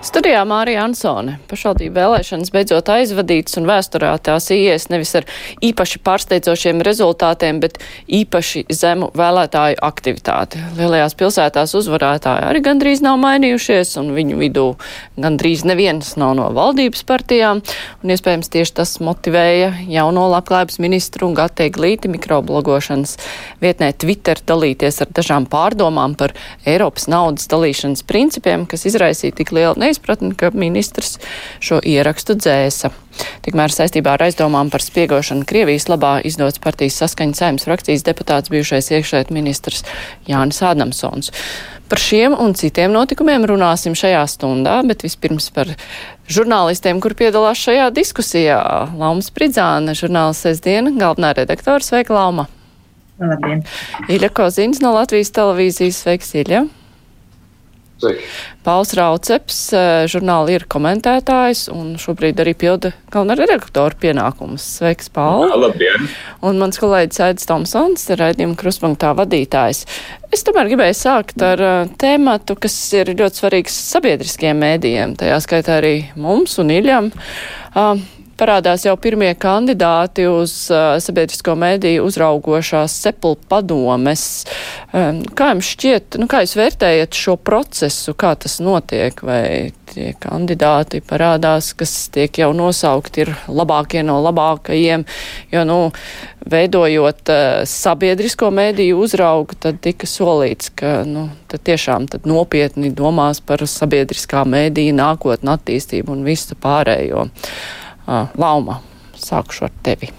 Studijā Mārija Ansone. Pašvaldību vēlēšanas beidzot aizvadītas un vēsturā tās ies nevis ar īpaši pārsteidzošiem rezultātiem, bet īpaši zemu vēlētāju aktivitāti. Lielajās pilsētās uzvarētāji arī gandrīz nav mainījušies, un viņu vidū gandrīz neviens nav no valdības partijām, un iespējams tieši tas motivēja jauno labklājības ministru Gatē Glīti mikroblogošanas vietnē Twitter dalīties ar dažām pārdomām par Eiropas naudas dalīšanas principiem, kas izraisīja tik lielu neizpratni neizpratni, ka ministrs šo ierakstu dzēsa. Tikmēr saistībā ar aizdomām par spiegošanu Krievijas labā izdots partijas saskaņas saimnes frakcijas deputāts bijušais iekšēt ministrs Jānis Ādamsons. Par šiem un citiem notikumiem runāsim šajā stundā, bet vispirms par žurnālistiem, kur piedalās šajā diskusijā. Lauma Spridzāna, žurnāla sestdiena, galvenā redaktora. Sveika, Lauma! Labdien! Ilja Kozīns no Latvijas televīzijas. Sveiks, Ilja! Sveiki. Pauls Rauceps, eh, žurnāla ir komentētājs un šobrīd arī pilda galvenā redaktora pienākumus. Sveiks, Paul! Labdien! Un mans kolēģis Aidis Tomsons, raidījuma kruspunktā vadītājs. Es tomēr gribēju sākt ar uh, tēmatu, kas ir ļoti svarīgs sabiedriskiem mēdījiem, tajā skaitā arī mums un Iļam. Uh, parādās jau pirmie kandidāti uz uh, sabiedrisko mēdīju uzraugošās sepul padomes. Um, kā jums šķiet, nu, kā jūs vērtējat šo procesu, kā tas notiek, vai tie kandidāti parādās, kas tiek jau nosaukti, ir labākie no labākajiem, jo, nu, veidojot uh, sabiedrisko mēdīju uzraugu, tad tika solīts, ka, nu, tad tiešām tad nopietni domās par sabiedriskā mēdīja nākotnu attīstību un visu pārējo. Lauma, sākušu ar tevi.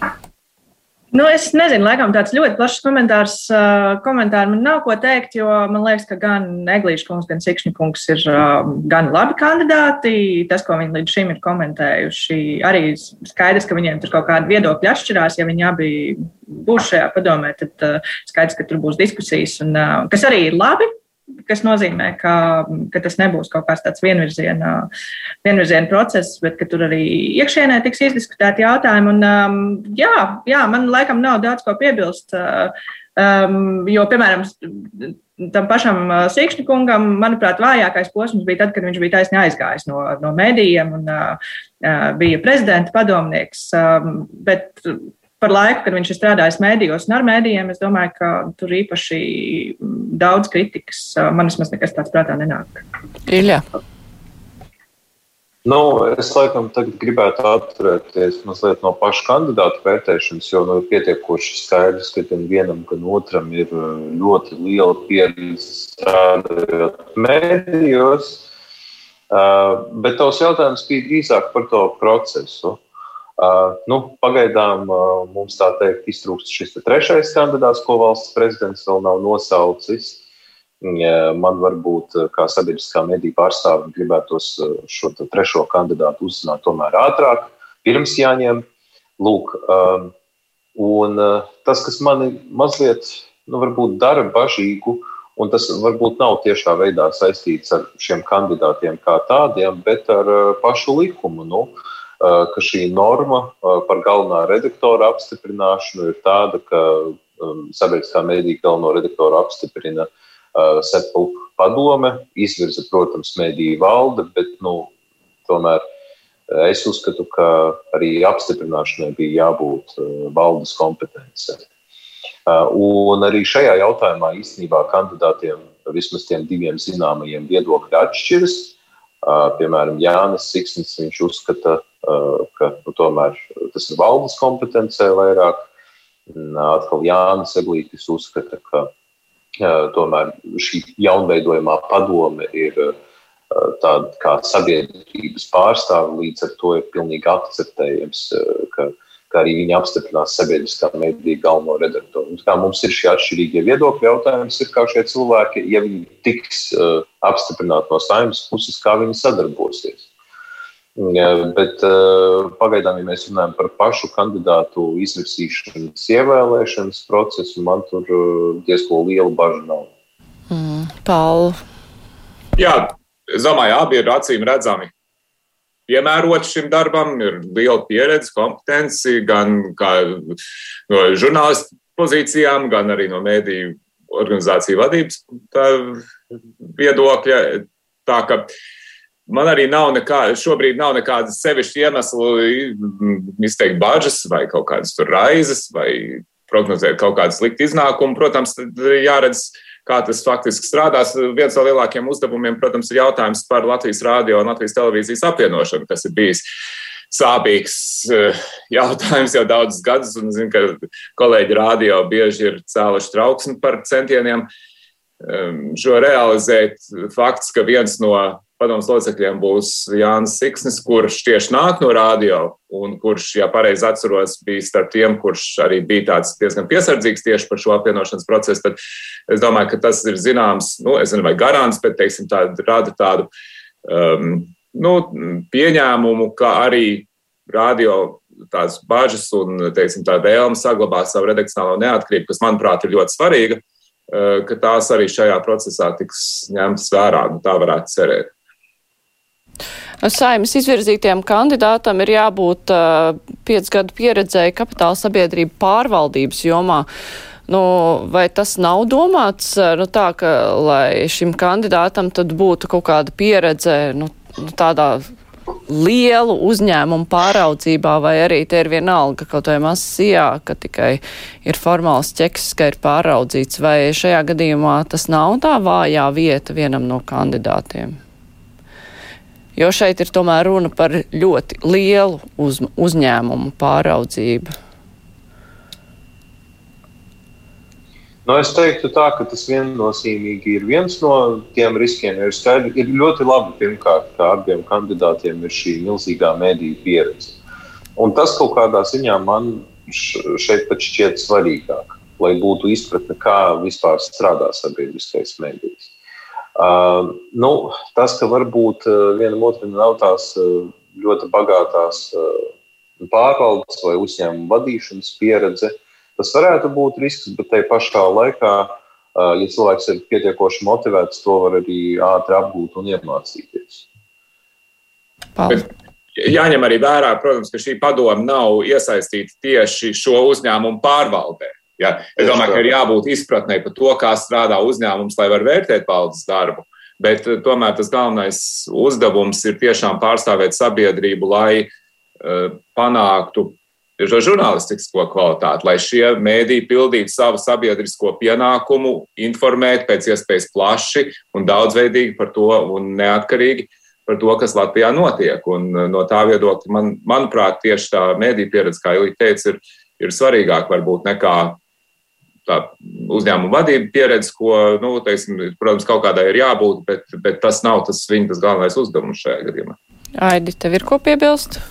Nu, es nezinu, laikam tāds ļoti plašs komentārs. Komentāri man nav ko teikt, jo man liekas, ka gan Eglīša kungs, gan Sikšņa kungs ir gan labi kandidāti. Tas, ko viņi līdz šim ir komentējuši, arī skaidrs, ka viņiem tur kaut kāda viedokļa atšķirās. Ja viņi abi būs šajā padomē, tad skaidrs, ka tur būs diskusijas, un, kas arī ir labi kas nozīmē, ka, ka tas nebūs kaut kāds tāds vienvirziena, vienvirziena process, bet ka tur arī iekšienē tiks izdiskutēti jautājumi. Un, um, jā, jā, man laikam nav daudz ko piebilst. Um, jo, piemēram, tam pašam uh, Sīkšņa kungam, manuprāt, vājākais posms bija tad, kad viņš bija taisni aizgājis no, no mēdījiem un uh, uh bija prezidenta padomnieks. Um, bet par laiku, kad viņš ir strādājis mēdījos un ar mēdījiem, es domāju, ka tur īpaši daudz kritikas man vismaz nekas tāds prātā nenāk. Ilja. Nu, es laikam gribētu atturēties mazliet no paša kandidāta vērtēšanas, jo nu, ir pietiekoši skaidrs, ka gan vienam, gan otram ir ļoti liela pieredze strādājot mēdījos. Uh, bet tavs jautājums bija drīzāk par to procesu. Uh, nu, pagaidām uh, mums tā teikt iztrūkst šis trešais kandidāts, ko valsts prezidents vēl nav nosaucis. Uh, man varbūt kā sabiedriskā mediju pārstāvim gribētos šo trešo kandidātu uzzināt tomēr ātrāk, pirms jāņem. Lūk, um, un tas, kas mani mazliet nu, dara bažīgu, un tas varbūt nav tiešā veidā saistīts ar šiem kandidātiem kā tādiem, bet ar pašu likumu. Nu, uh, ka šī norma eh, par galvenā redaktora apstiprināšanu ir tāda, ka um, sabiedriskā mēdīja galveno redaktoru apstiprina eh, SEPU padome, izvirza, protams, mēdīja valde, bet nu, tomēr es uzskatu, ka arī apstiprināšanai bija jābūt valdes kompetencei. Un arī šajā jautājumā īstenībā kandidātiem, vismaz tiem diviem zināmajiem, viedokļi atšķiras. Piemēram, Jānis Siksnis, viņš uzskata, ka nu, tomēr tas ir valdes kompetencē vairāk. Atkal Jānis Eglītis uzskata, ka tomēr šī jaunveidojumā padome ir tāda kā sabiedrības pārstāve, līdz ar to ir pilnīgi akceptējams, ka, ka arī viņi apstiprinās sabiedriskā mediju galveno redaktoru. Un kā mums ir šie atšķirīgie viedokļi, jautājums ir, kā šie cilvēki, ja viņi tiks apstiprināti no saimnes puses, kā viņi sadarbosies. Bet uh, pagaidām, ja mēs runājam par pašu kandidātu izvirsīšanas, ievēlēšanas procesu, man tur uh, diezgan liela bažas nav. Mm, Paul. Jā, es domāju, abi ir acīm redzami. piemērots šim darbam, ir liela pieredze, kompetence gan no žurnālistu pozīcijām, gan arī no mēdīju organizāciju vadības viedokļa. Tā ka man arī nav nekāda, šobrīd nav nekādas sevišķi iemesli izteikt bažas vai kaut kādas raizes vai prognozēt kaut kādu sliktu iznākumu. Protams, jāredz, kā tas faktiski strādās. Viens no lielākiem uzdevumiem, protams, ir jautājums par Latvijas rādio un Latvijas televīzijas apvienošanu, kas ir bijis sāpīgs eh, jautājums jau daudzus gadus. Un zinu, ka kolēģi rādio bieži ir cēluši trauksmi par centieniem ehm, šo realizēt. Fakts, ka viens no padomus locekļiem būs Jānis Siksnis, kurš tieši nāk no radio un kurš, ja pareizi atceros, bija starp tiem, kurš arī bija tāds diezgan piesardzīgs tieši par šo apvienošanas procesu. Tad es domāju, ka tas ir zināms, nu, es nezinu, vai garants, bet, teiksim, tāda rada tādu um, nu, pieņēmumu, ka arī radio tās bažas un, teiksim, tā vēlme saglabāt savu redakcionālo neatkarību, kas, manuprāt, ir ļoti svarīga, uh, ka tās arī šajā procesā tiks ņemtas vērā. Nu, tā varētu cerēt. Saimas izvirzītiem kandidātam ir jābūt uh, piecu gadu pieredzēji kapitāla sabiedrību pārvaldības jomā. Nu, vai tas nav domāts nu, tā, ka lai šim kandidātam tad būtu kaut kāda pieredze nu, nu tādā lielu uzņēmumu pāraudzībā, vai arī te ir vienalga kaut vai masijā, ka tikai ir formāls ķeks, ka ir pāraudzīts, vai šajā gadījumā tas nav tā vājā vieta vienam no kandidātiem? Jo šeit ir tomēr runa par ļoti lielu uz, uzņēmumu pāraudzību. Nu, es teiktu, tā, ka tas viennozīmīgi ir viens no tiem riskiem. Ir, skaidri, ir ļoti labi, pirmkārt, ka abiem kandidātiem ir šī milzīgā mediju pieredze. Un tas kaut kādā ziņā man šeit šķiet svarīgāk, lai būtu izpratne, kā vispār strādā sabiedriskais medijs. Uh, nu, tas, ka varbūt vienam otram nav tās ļoti bagātās pārvaldes vai uzņēmuma vadīšanas pieredze, tas varētu būt risks, bet tajā pašā laikā, ja cilvēks ir pietiekoši motivēts, to var arī ātri apgūt un iemācīties. Bet jāņem arī vērā, protams, ka šī padoma nav iesaistīta tieši šo uzņēmumu pārvaldē. Ja? Es domāju, ka ir jābūt izpratnē par to, kā strādā uzņēmums, lai var vērtēt valdes darbu. Bet eh, tomēr tas galvenais uzdevums ir tiešām pārstāvēt sabiedrību, lai uh, panāktu žurnālistisko kvalitāti, lai šie mēdīji pildītu savu sabiedrisko pienākumu, informēt pēc iespējas plaši un daudzveidīgi par to un neatkarīgi par to, kas Latvijā notiek. Un eh, no tā viedokļa, man, manuprāt, tieši tā mēdīja pieredze, kā Ilija teica, ir, ir svarīgāk varbūt nekā uzņēmuma vadība pieredze, ko, nu, teiksim, protams, kaut kādai ir jābūt, bet, bet tas nav tas viņa tas galvenais uzdevums šajā gadījumā. Aidi, tev ir ko piebilst?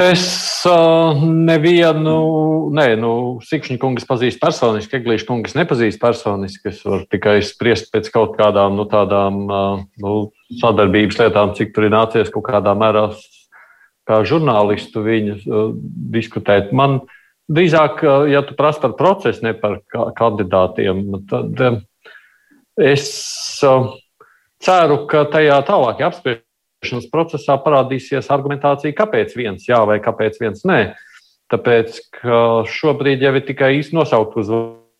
Es uh, nevienu, nē, nu, Sikšņa kungas pazīstu personiski, Eglīša kungas nepazīstu personiski. Es varu tikai spriest pēc kaut kādām nu, tādām uh, nu, sadarbības lietām, cik tur ir nācies kaut kādā mērā kā žurnālistu viņu uh, diskutēt. Man uh, drīzāk, ja tu prasa par procesu, ne par kandidātiem, tad es ceru, ka tajā tālākajā apspriešanas procesā parādīsies argumentācija, kāpēc viens jā vai kāpēc viens nē. Tāpēc, ka šobrīd jau ir tikai īsti nosaukt uz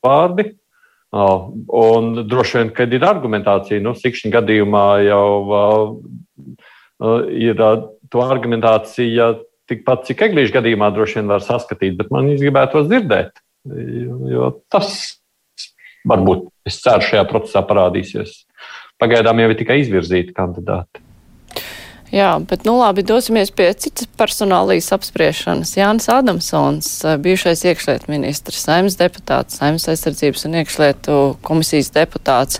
vārdi, un droši vien, kad ir argumentācija, nu, sikšņa gadījumā jau ir to argumentācija tikpat, cik eglīšu gadījumā droši vien var saskatīt, bet man gribētu tos dzirdēt. Jo, tas varbūt, es ceru, šajā procesā parādīsies. Pagaidām jau ir tikai izvirzīti kandidāti. Jā, bet nu labi, dosimies pie citas personālijas apspriešanas. Jānis Adamsons, bijušais iekšlietu ministrs, saimnes deputāts, saimnes aizsardzības un iekšlietu komisijas deputāts,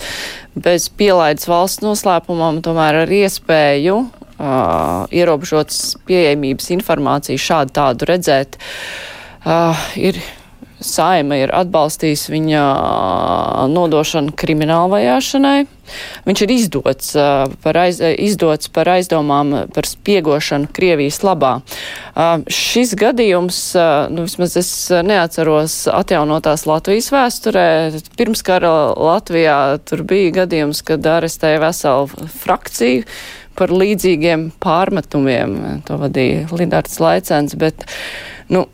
bez pielaides valsts noslēpumam, tomēr ar iespēju uh, ierobežotas pieejamības informāciju šādu tādu redzēt. Uh, ir Saima ir atbalstījis viņa nodošanu krimināla vajāšanai. Viņš ir izdots, par aiz, izdots par aizdomām par spiegošanu Krievijas labā. Šis gadījums, nu vismaz es neatceros atjaunotās Latvijas vēsturē. Pirms kara Latvijā tur bija gadījums, kad arestēja veselu frakciju par līdzīgiem pārmetumiem. To vadīja Lidards Laicens, bet, nu,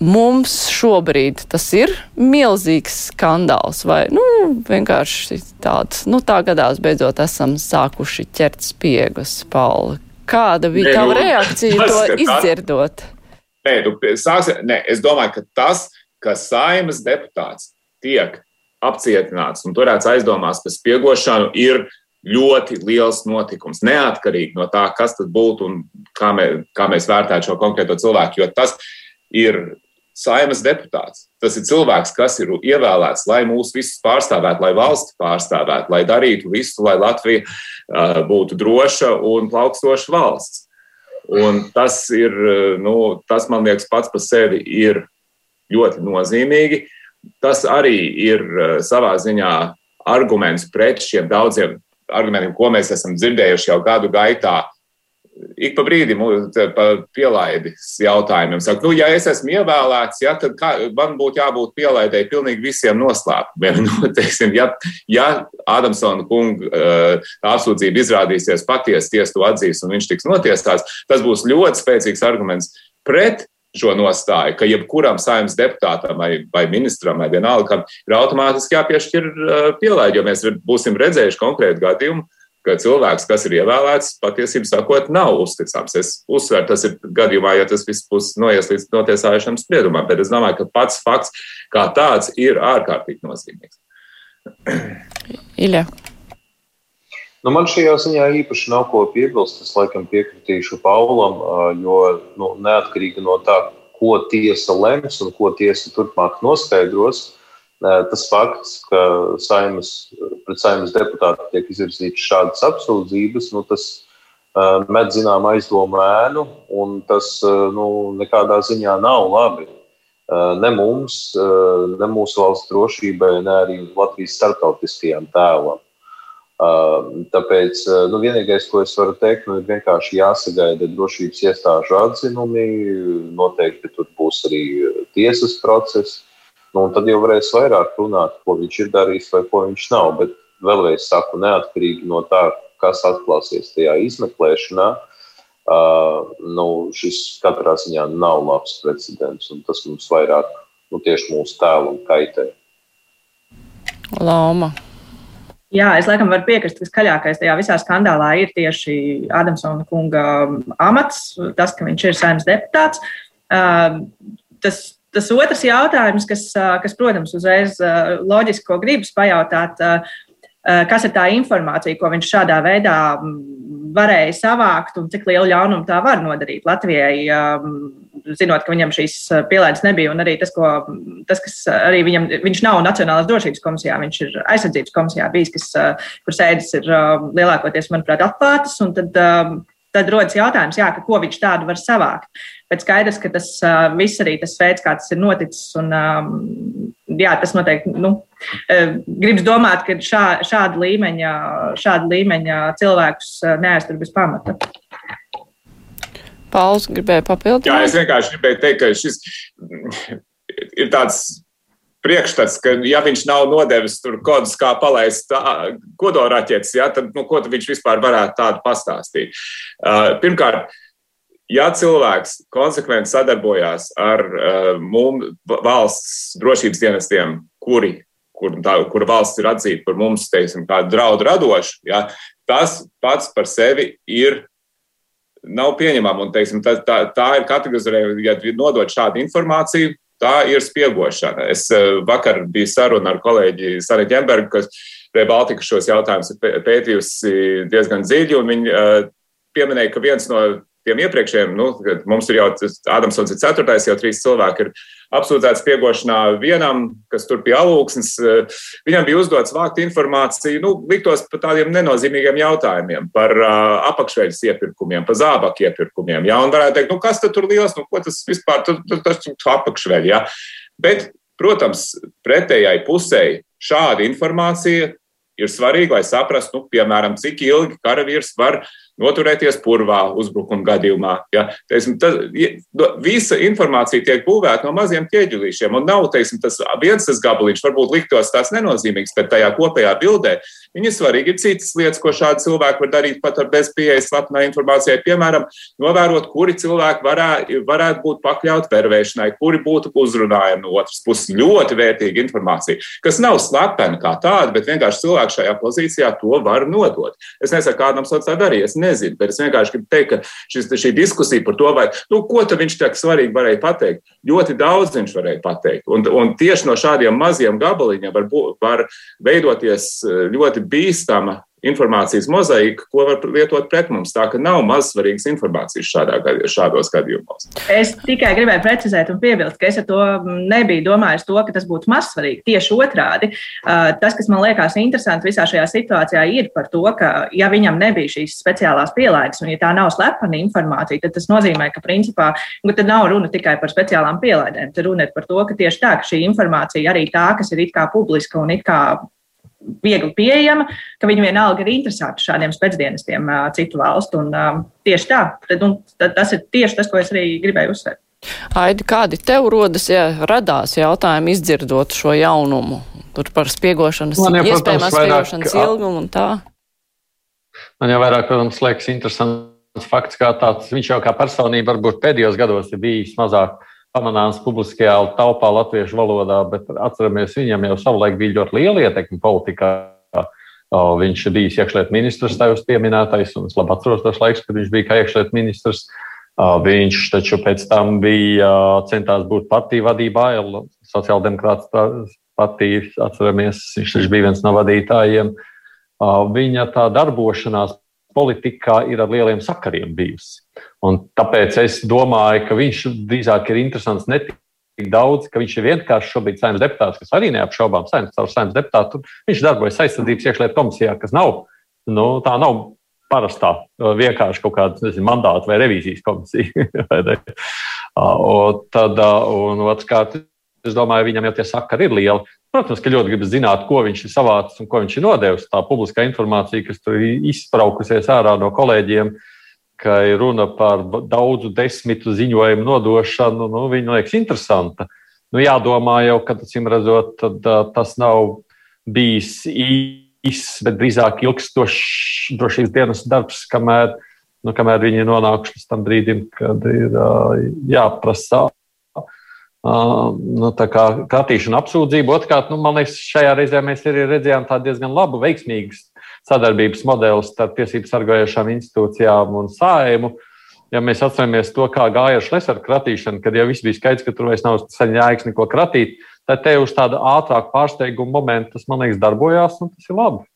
mums šobrīd tas ir milzīgs skandāls vai, nu, vienkārši tāds, nu, tā gadās beidzot esam sākuši ķert spiegus, Pauli. Kāda bija tava nu, reakcija to izdzirdot? Nē, tu sāksi, nē, es domāju, ka tas, ka saimas deputāts tiek apcietināts un turēts aizdomās par spiegošanu, ir ļoti liels notikums. Neatkarīgi no tā, kas tas būtu un kā, mē, kā mēs vērtētu šo konkrēto cilvēku. Jo tas ir saimas deputāts. Tas ir cilvēks, kas ir ievēlēts, lai mūs visus pārstāvētu, lai valsti pārstāvētu, lai darītu visu, lai Latvija uh, būtu droša un plaukstoša valsts. Un tas ir, nu, tas man liekas, pats par sevi ir ļoti nozīmīgi. Tas arī ir savā ziņā arguments pret šiem daudziem argumentiem, ko mēs esam dzirdējuši jau gadu gaitā. Ik pa brīdim pielaidi jautājumiem. Saka, nu, ja es esmu ievēlēts, ja, tad kā, man būtu jābūt pielaidēji pilnīgi visiem noslēpumiem. Nu, teiksim, ja, ja Adamsona kunga uh, apsūdzība izrādīsies patiesa, tiesa to atzīs un viņš tiks notiesāts, tas būs ļoti spēcīgs arguments pret šo nostāju, ka jebkuram saimnes deputātam vai, vai ministram vai vienalga ir automātiski jāpiešķir uh, pielaidi, jo mēs būsim redzējuši konkrētu gadījumu, ka cilvēks, kas ir ievēlēts, patiesībā sakot, nav uzticams. Es uzsveru, tas ir gadījumā, ja tas viss būs noies līdz notiesājušam spriedumam, bet es domāju, ka pats fakts kā tāds ir ārkārtīgi nozīmīgs. Iļa. Nu, man šajā ziņā īpaši nav ko piebilst. Es laikam piekritīšu Paulam, jo nu, neatkarīgi no tā, ko tiesa lems un ko tiesa turpmāk noskaidros, tas fakts, ka saimas, pret saimnes deputātu tiek izvirzītas šādas apsūdzības, nu, tas med zinām aizdomu ēnu, un tas nu, nekādā ziņā nav labi. Ne mums, ne mūsu valsts drošībai, ne arī Latvijas starptautiskajām tēlam. Tāpēc nu, vienīgais, ko es varu teikt, nu, ir vienkārši jāsagaida drošības iestāžu atzinumi. Noteikti tur būs arī tiesas process. Nu, tad jau varēs vairāk runāt, ko viņš ir darījis vai ko viņš nav. Bet vēlreiz saku, neatkarīgi no tā, kas atklāsies tajā izmeklēšanā, uh, nu, šis katrā ziņā nav labs precedents. Tas mums vairāk nu, tieši mūsu tēlu kaitē. Lauma. Jā, es laikam varu piekrist, ka skaļākais tajā visā skandālā ir tieši Adamsona kunga amats, tas, ka viņš ir saimnes deputāts. Tas, tas otrs jautājums, kas, kas, protams, uzreiz loģiski, ko gribas pajautāt, kas ir tā informācija, ko viņš šādā veidā varēja savākt un cik lielu ļaunumu tā var nodarīt Latvijai, um, zinot, ka viņam šīs uh, pielaides nebija. Un arī tas, ko, tas kas arī viņam, viņš nav Nacionālās drošības komisijā, viņš ir aizsardzības komisijā bijis, kas, kur sēdes ir um, lielākoties, manuprāt, atklātas. Tad, um, tad rodas jautājums, jā, ka, ko viņš tādu var savākt. Bet skaidrs, ka tas uh, viss arī tas veids, kā tas ir noticis, un jā, tas noteikti nu, gribas domāt, ka šā, šāda, līmeņa, šāda līmeņa cilvēkus neaiztur bez pamata. Pauls gribēja papildināt. Jā, es vienkārši gribēju teikt, ka šis ir tāds priekšstats, ka, ja viņš nav nodevis tur kodus, kā palaist kodolraķetes, ja, tad nu, ko tad viņš vispār varētu tādu pastāstīt? Uh, pirmkārt, ja cilvēks konsekventi sadarbojās ar uh, mums, valsts drošības dienestiem, kuri, kur, tā, kur valsts ir atzīta par mums, teiksim, tādu draudu radošu, ja, tas pats par sevi ir. Nav pieņemama, un teiksim, tā, tā, tā ir kategorizēta, ja nodot šādu informāciju, tā ir spiegošana. Es uh, vakar biju saruna ar kolēģi Sara Ģembergu, kas Rebaltika šos jautājumus ir pētījusi diezgan dziļi, un viņi uh, pieminēja, ka viens no tiem iepriekšējiem, nu, mums ir jau Ādamsons ir ceturtais, jau trīs cilvēki ir apsūdzēti spiegošanā vienam, kas tur pie alūksnes. Eh, viņam bija uzdots vākt informāciju, nu, liktos par tādiem nenozīmīgiem jautājumiem, par uh, apakšveļas iepirkumiem, par zābaku iepirkumiem. Jā, un varētu teikt, nu, kas tad tur liels, nu, ko tas vispār, tas, tas, tas apakšveļ, jā. Bet, protams, pretējai pusēji šāda informācija ir svarīga, lai saprastu, nu, piemēram, cik ilgi karavīrs var noturēties purvā uzbrukuma gadījumā. Ja? Teiksim, tas, visa informācija tiek būvēta no maziem ķieģelīšiem, un nav teiksim, tas viens tas gabaliņš, varbūt liktos tās nenozīmīgs, bet tajā kopējā bildē viņa svarīgi ir citas lietas, ko šādi cilvēki var darīt pat ar bezpieejas slepenai informācijai. Piemēram, novērot, kuri cilvēki varē, varētu būt pakļauti vervēšanai, kuri būtu uzrunājami no otras puses. Ļoti vērtīga informācija, kas nav slepena kā tāda, bet vienkārši cilvēki šajā pozīcijā to var nodot. Es nesaku, kādam sociālā darīja, es nezinu, bet es vienkārši gribu teikt, ka šis, šī diskusija par to, vai, nu, ko viņš tā svarīgi varēja pateikt, ļoti daudz viņš varēja pateikt. Un, un tieši no šādiem maziem gabaliņiem var, var veidoties eh, ļoti bīstama informācijas mozaīka, ko var lietot pret mums. Tā ka nav mazsvarīgas informācijas šādā, šādos gadījumos. Es tikai gribēju precizēt un piebilst, ka es ar to nebiju domājis, to, ka tas būtu mazsvarīgi. Tieši otrādi. Tas, kas man liekas interesanti visā šajā situācijā, ir par to, ka, ja viņam nebija šīs speciālās pielaides, un ja tā nav slepena informācija, tad tas nozīmē, ka principā nu, nav runa tikai par speciālām pielaidēm. Tad runa ir par to, ka tieši tā, ka šī informācija arī tā, kas ir it kā publiska un it kā viegli pieejama, ka viņi vienalga ir interesēti šādiem spēcdienestiem citu valstu. Un, tieši tā, tad, un, tas ir tieši tas, ko es arī gribēju uzsvērt. Aidi, kādi tev rodas, ja radās jautājumi izdzirdot šo jaunumu? Tur par spiegošanas, Man jau, iespējamās spiegošanas vairāk, ilgumu un tā. Man jau vairāk, protams, liekas interesants fakts, kā tāds, viņš jau kā personība varbūt pēdējos gados ir bijis mazāk pamanāms publiskajā telpā latviešu valodā, bet atceramies, viņam jau savulaik bija ļoti liela ietekme politikā. Viņš ir bijis iekšlietu ministrs, tā jūs pieminētais, un es labi atceros tos laikus, kad viņš bija kā iekšlietu ministrs. Viņš taču pēc tam bija centās būt partiju vadībā, jau sociāldemokrāts partijas, atceramies, viņš taču bija viens no vadītājiem. Viņa tā darbošanās politikā ir ar lieliem sakariem bijusi. Un tāpēc es domāju, ka viņš drīzāk ir interesants ne tik daudz, ka viņš ir vienkārši šobrīd saimnes deputāts, kas arī neapšaubām saimnes, caur saimnes deputātu. Viņš darbojas aizsardzības iekšlietu komisijā, kas nav, nu, tā nav parastā vienkārši kaut kāda nezinu, mandāta vai revīzijas komisija. un tad, un otrkārt, es domāju, viņam jau tie sakari ir lieli. Protams, ka ļoti gribas zināt, ko viņš ir savācis un ko viņš ir nodevis. Tā publiskā informācija, kas tur izspraukusies ārā no kolēģiem, ka ir runa par daudzu desmitu ziņojumu nodošanu, nu, viņa liekas interesanta. Nu, jādomā jau, ka redzot, tad, tas nav bijis īss, bet drīzāk ilgstošs drošības dienas darbs, kamēr, nu, kamēr viņi ir nonākuši līdz tam brīdim, kad ir jāprasa nu, kratīšana apsūdzība. Otrkārt, nu, man liekas, šajā reizē mēs arī redzējām tādu diezgan labu, veiksmīgu sadarbības modelis starp tiesību sargājošām institūcijām un sājumu. Ja mēs atceramies to, kā gāja ar šlesaru kratīšanu, kad jau viss bija skaidrs, ka tur vairs nav saņēmis neko kratīt, tad te uz tāda ātrāka pārsteiguma momenta tas, man liekas, darbojās, un tas ir labi.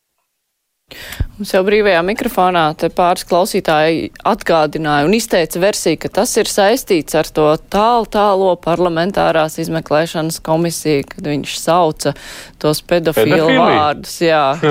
Mums jau brīvajā mikrofonā te pāris klausītāji atgādināja un izteica versiju, ka tas ir saistīts ar to tālu tālo parlamentārās izmeklēšanas komisiju, kad viņš sauca tos pedofilu vārdus. Jā.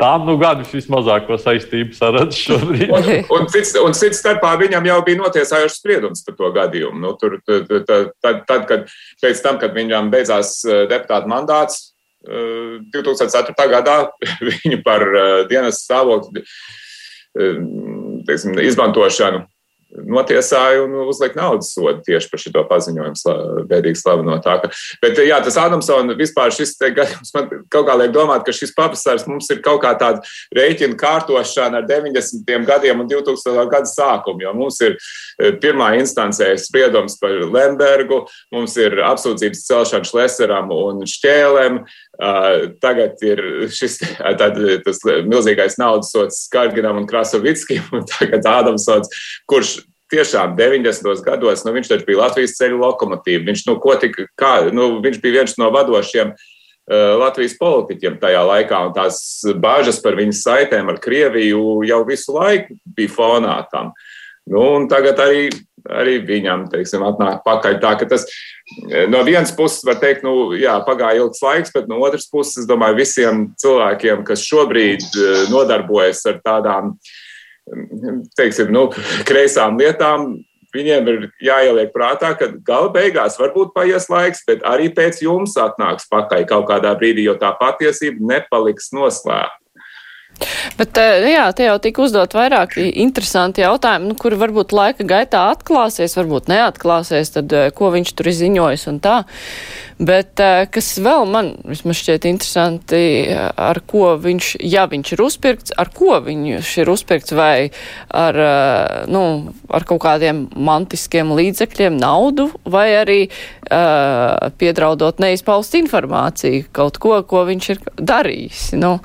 Tā nu gan es vismazāko saistību saredzu šobrīd. un, un, cits, un cits starpā viņam jau bija notiesājošs spriedums par to gadījumu. Nu, tur, tad, tad, tad, kad pēc tam, kad viņam beidzās eh, deputāta mandāts, 2004. gadā viņu par dienas stāvokli teiksim, izmantošanu notiesāja un uzlika naudas sodu tieši par šo paziņojumu, bēdīgi slaveno tā. Ka, bet, jā, tas Ādamsons vispār šis gadījums man kaut kā liek domāt, ka šis pavasars mums ir kaut kā tāda rēķina kārtošana ar 90. gadiem un 2000. gadu sākumu, jo mums ir pirmā instancē spriedums par Lembergu, mums ir apsūdzības celšana Šleseram un Šķēlēm, Tagad ir šis tad, milzīgais naudas sots Skarginam un Krasovickim, un tagad Ādamsons, kurš tiešām 90. gados, nu, viņš taču bija Latvijas ceļu lokomotīva. Viņš, nu, tika, kā, nu, viņš bija viens no vadošiem uh, Latvijas politiķiem tajā laikā, un tās bāžas par viņas saitēm ar Krieviju jau visu laiku bija fonā tam. Nu, tagad arī, arī viņam teiksim, atnāk pakaļ tā, ka tas no vienas puses var teikt, nu, jā, pagāja ilgs laiks, bet no otras puses, es domāju, visiem cilvēkiem, kas šobrīd nodarbojas ar tādām teiksim, nu, kreisām lietām, viņiem ir jāieliek prātā, ka gala beigās varbūt paies laiks, bet arī pēc jums atnāks pakaļ kaut kādā brīdī, jo tā patiesība nepaliks noslēpta. Bet, eh, jā, te jau tika uzdot vairāk interesanti jautājumi, nu, kuri varbūt laika gaitā atklāsies, varbūt neatklāsies, tad eh, ko viņš tur ir ziņojis un tā. Bet eh, kas vēl man vismaz šķiet interesanti, ar ko viņš, ja viņš ir uzpirkts, ar ko viņš ir uzpirkts vai ar, nu, ar kaut kādiem mantiskiem līdzekļiem, naudu, vai arī uh, piedraudot neizpaust informāciju, kaut ko, ko viņš ir darījis. Nu.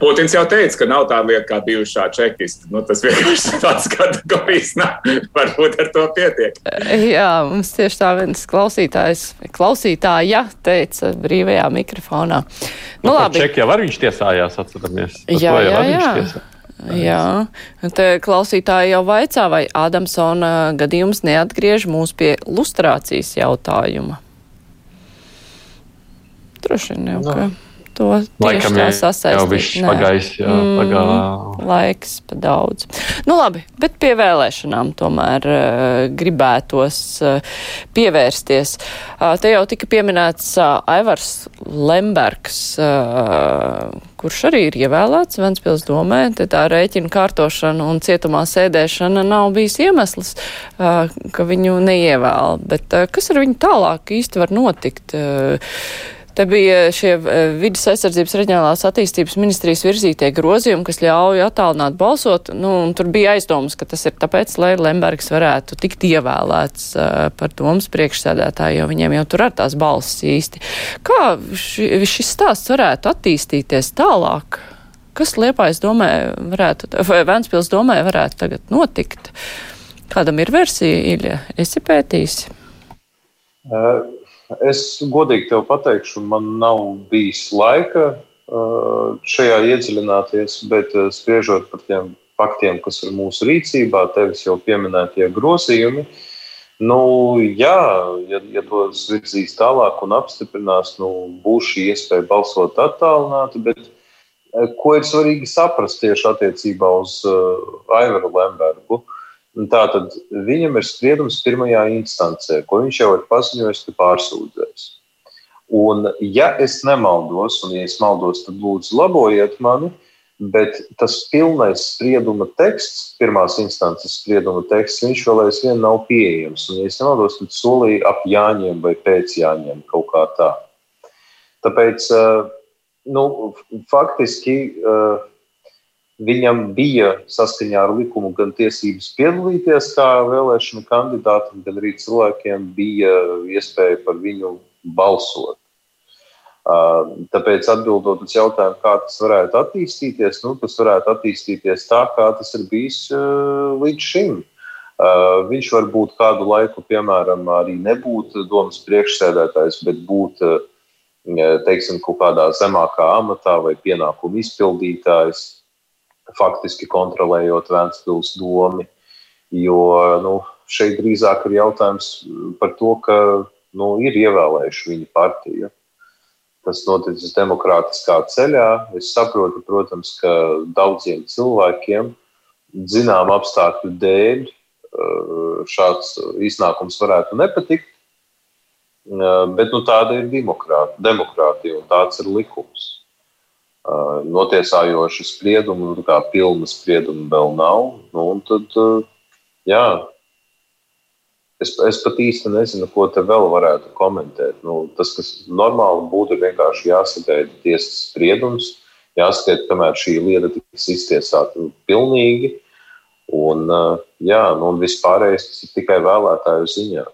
Putins jau teica, ka nav tāda lieta kā bijušā čekista. Nu, tas vienkārši tāds kategorijas nav. Varbūt ar to pietiek. Jā, mums tieši tā viens klausītājs, klausītāja teica brīvajā mikrofonā. Nu, nu labi. Čeki jau var viņš tiesājās, atceramies. Jā, jā, jā. Jā, te klausītāji jau vaicā, vai Ādamsona gadījums neatgriež mūs pie lustrācijas jautājuma. Droši vien jau. No. To Laikam tā sasaistīt. Jau viss pagājis, jā, mm, pagā. Laiks pa daudz. Nu labi, bet pie vēlēšanām tomēr uh, gribētos uh, pievērsties. Uh, te jau tika pieminēts uh, Aivars Lembergs, uh, kurš arī ir ievēlēts Ventspils domē. Te tā rēķina kārtošana un cietumā sēdēšana nav bijis iemesls, uh, ka viņu neievēl. Bet uh, kas ar viņu tālāk īsti var notikt? Uh, Te bija šie eh, vidas aizsardzības reģionālās attīstības ministrijas virzītie grozījumi, kas ļauj attālināt balsot. Nu, tur bija aizdomas, ka tas ir tāpēc, lai Lembergs varētu tikt ievēlēts uh, par domas priekšsēdētāju, jo viņiem jau tur ar tās balsis īsti. Kā ši, šis stāsts varētu attīstīties tālāk? Kas Liepājas domē varētu, vai Ventspils domē varētu tagad notikt? Kādam ir versija, Ilja? Esi pētījis? Uh Es godīgi tev pateikšu, man nav bijis laika uh, šajā iedziļināties, bet uh, spriežot par tiem faktiem, kas ir mūsu rīcībā, tevis jau pieminētie grozījumi. Nu, jā, ja, ja tos virzīs tālāk un apstiprinās, nu, būs šī iespēja balsot attālināti. Bet uh, ko ir svarīgi saprast tieši attiecībā uz uh, Aivaru Lembergu? Uh, Tātad viņam ir spriedums pirmajā instancē, ko viņš jau ir paziņojis, ka pārsūdzēs. Un, ja es nemaldos, un ja es maldos, tad lūdzu labojiet mani, bet tas pilnais sprieduma teksts, pirmās instances sprieduma teksts, viņš vēl aizvien nav pieejams. Un, ja es nemaldos, tad solīja ap Jāņiem vai pēc Jāņiem kaut kā tā. Tāpēc, nu, faktiski Viņam bija saskaņā ar likumu gan tiesības piedalīties kā vēlēšanu kandidātam, gan arī cilvēkiem bija iespēja par viņu balsot. Tāpēc atbildot uz jautājumu, kā tas varētu attīstīties, nu, tas varētu attīstīties tā, kā tas ir bijis līdz šim. Viņš var būt kādu laiku, piemēram, arī nebūt domas priekšsēdētājs, bet būt teiksim, kaut kādā zemākā amatā vai pienākumu izpildītājs faktiski kontrolējot Vēncpils domu. Jo nu, šeit drīzāk ir jautājums par to, ka nu, ir ievēlējuši viņa partiju. Tas noticis demokrātiskā ceļā. Es saprotu, protams, ka daudziem cilvēkiem, zinām apstākļu dēļ, eh, šāds iznākums varētu nepatikt. Eh, bet nu, tāda ir demokrātija un tāds ir likums notiesājošu spriedumu, nu, kā pilna sprieduma vēl nav. Nu, tad, jā, es, es pat īsti nezinu, ko te vēl varētu komentēt. Nu, tas, kas normāli būtu, ir vienkārši jāsagaida tiesas spriedums, jāskatīt, kamēr šī lieta tiks iztiesāta pilnīgi. Un, jā, nu, un vispārējais tas ir tikai vēlētāju ziņā.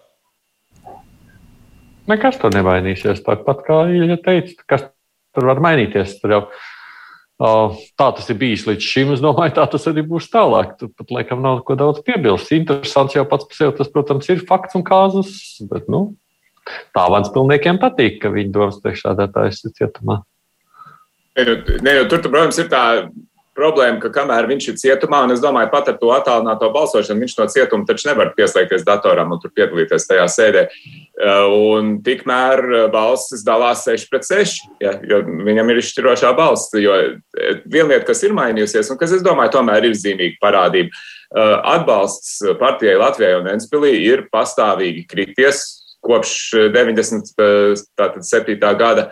Nekas tur nevainīsies. Tāpat kā Ilja teica, kas tur var mainīties. Tur jau tā tas ir bijis līdz šim. Es domāju, tā tas arī būs tālāk. Tur pat laikam nav ko daudz piebilst. Interesants jau pats par sevi tas, protams, ir fakts un kāzus. Bet, nu, tā vans pilniekiem patīk, ka viņi domas priekšādātājs ir cietumā. Ne, ne, tur, protams, ir tā problēma, ka kamēr viņš ir cietumā, un es domāju, pat ar to attālināto balsošanu, viņš no cietuma taču nevar pieslēgties datoram un tur piedalīties tajā sēdē. Uh, un tikmēr uh, balsis dalās 6 pret 6, ja, jo viņam ir izšķirošā balss. Jo uh, viena lieta, kas ir mainījusies, un kas, es domāju, tomēr ir zīmīga parādība, atbalsts partijai Latvijai un Ventspilī ir pastāvīgi krities kopš 97. gada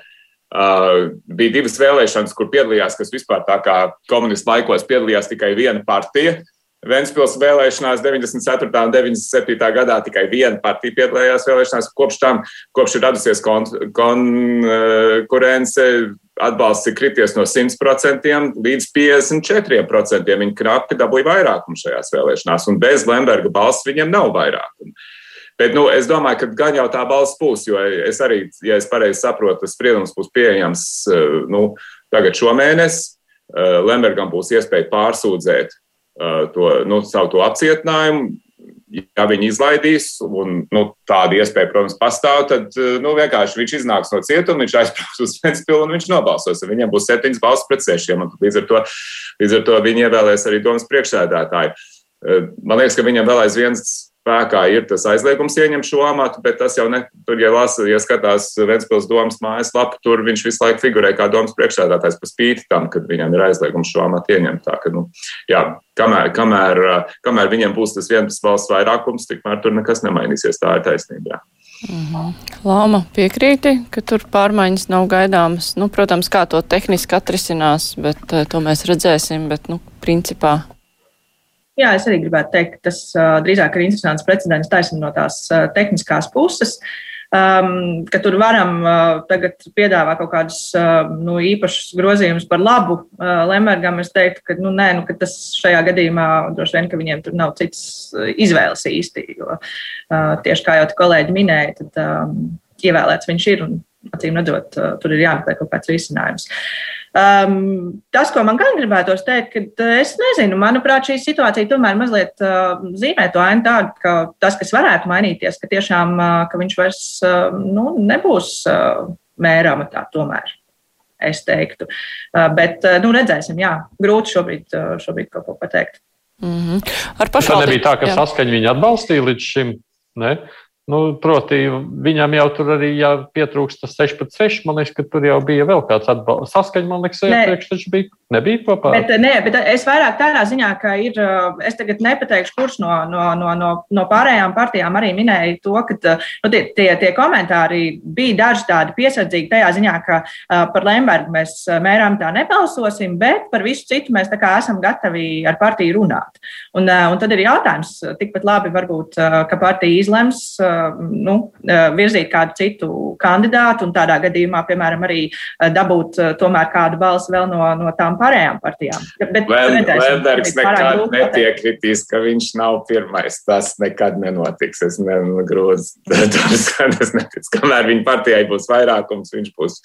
Uh, bija divas vēlēšanas, kur piedalījās, kas vispār tā kā komunistu laikos piedalījās tikai viena partija. Ventspils vēlēšanās 94. un 97. gadā tikai viena partija piedalījās vēlēšanās. Kopš tam, kopš ir radusies konkurence, atbalsts ir krities no 100% līdz 54%. Viņi knapi dabūja vairākumu šajās vēlēšanās, un bez Lemberga balss viņiem nav vairākumu. Bet nu, es domāju, ka gan jau tā balss būs, jo es arī, ja es pareizi saprotu, tas spriedums būs pieejams eh, nu, tagad šomēnes. Eh, Lembergam būs iespēja pārsūdzēt eh, to, nu, savu to apcietinājumu. Ja viņi izlaidīs, un nu, tāda iespēja, protams, pastāv, tad nu, vienkārši viņš iznāks no cietuma, viņš aizbrauks uz Ventspilu un viņš nobalsos. Viņam būs septiņas balss pret sešiem, un līdz ar to, līdz ar to viņi ievēlēs arī domas priekšsēdētāju. Man liekas, ka viņam vēl aizvien spēkā ir tas aizliegums ieņemt šo amatu, bet tas jau ne, tur, ja lasa, ja skatās Ventspils domas mājaslapu, tur viņš visu laiku figurē kā domas priekšsēdētājs pa spīti tam, kad viņam ir aizliegums šo amatu ieņemt. Tā, ka, nu, jā, kamēr, kamēr, kamēr viņiem būs tas viens valsts vairākums, tikmēr tur nekas nemainīsies. Tā ir taisnība. Jā. Mhm. Lāma piekrīti, ka tur pārmaiņas nav gaidāmas. Nu, protams, kā to tehniski atrisinās, bet to mēs redzēsim. Bet, nu, principā Jā, es arī gribētu teikt, ka tas uh, drīzāk ir interesants precedents taisnība no tās uh, tehniskās puses. Um, ka tur varam uh, tagad piedāvāt kaut kādus uh, nu, īpašus grozījumus par labu uh, Lembergam. Es teiktu, ka, nu, nē, nu, ka tas šajā gadījumā droši vien, ka viņiem tur nav cits izvēles īsti. Jo uh, tieši kā jau kolēģi minēja, tad um, ievēlēts viņš ir un acīm redzot, uh, tur ir jāmeklē kaut kāds risinājums. Uh, Um, tas, ko man gan gribētos teikt, ka es nezinu, manuprāt, šī situācija tomēr mazliet uh, zīmē to ainu tādu, ka tas, kas varētu mainīties, ka tiešām uh, ka viņš vairs uh, nu, nebūs uh, mēra amatā tomēr. Es teiktu. Uh, bet, uh, nu, redzēsim, jā, grūti šobrīd, uh, šobrīd kaut ko pateikt. Mm -hmm. Ar pašvaldību. Tā nebija tā, ka saskaņa viņa atbalstīja līdz šim. Ne? Nu, proti, viņam jau tur arī pietrūkst tas 6 pret 6. Man liekas, ka tur jau bija vēl kāds atbalsts. Saskaņa, man liekas, iepriekš taču bija. Nebija kopā. Bet, nē, bet es vairāk tādā ziņā, ka ir, es tagad nepateikšu, kurš no, no, no, no, no pārējām partijām arī minēja to, ka nu, tie, tie, tie komentāri bija daži tādi piesardzīgi tajā ziņā, ka par Lembergu mēs mērām tā nebalsosim, bet par visu citu mēs esam gatavi ar partiju runāt. Un, un tad ir jautājums, tikpat labi varbūt, ka partija izlems nu, virzīt kādu citu kandidātu un tādā gadījumā, piemēram, arī dabūt tomēr kādu balsi vēl no, no tām pārējām partijām. Bet Lembergs nekad nepiekritīs, ka viņš nav pirmais. Tas nekad nenotiks. Es negrūzu. Tas netiks. Kamēr viņa partijai būs vairākums, viņš būs,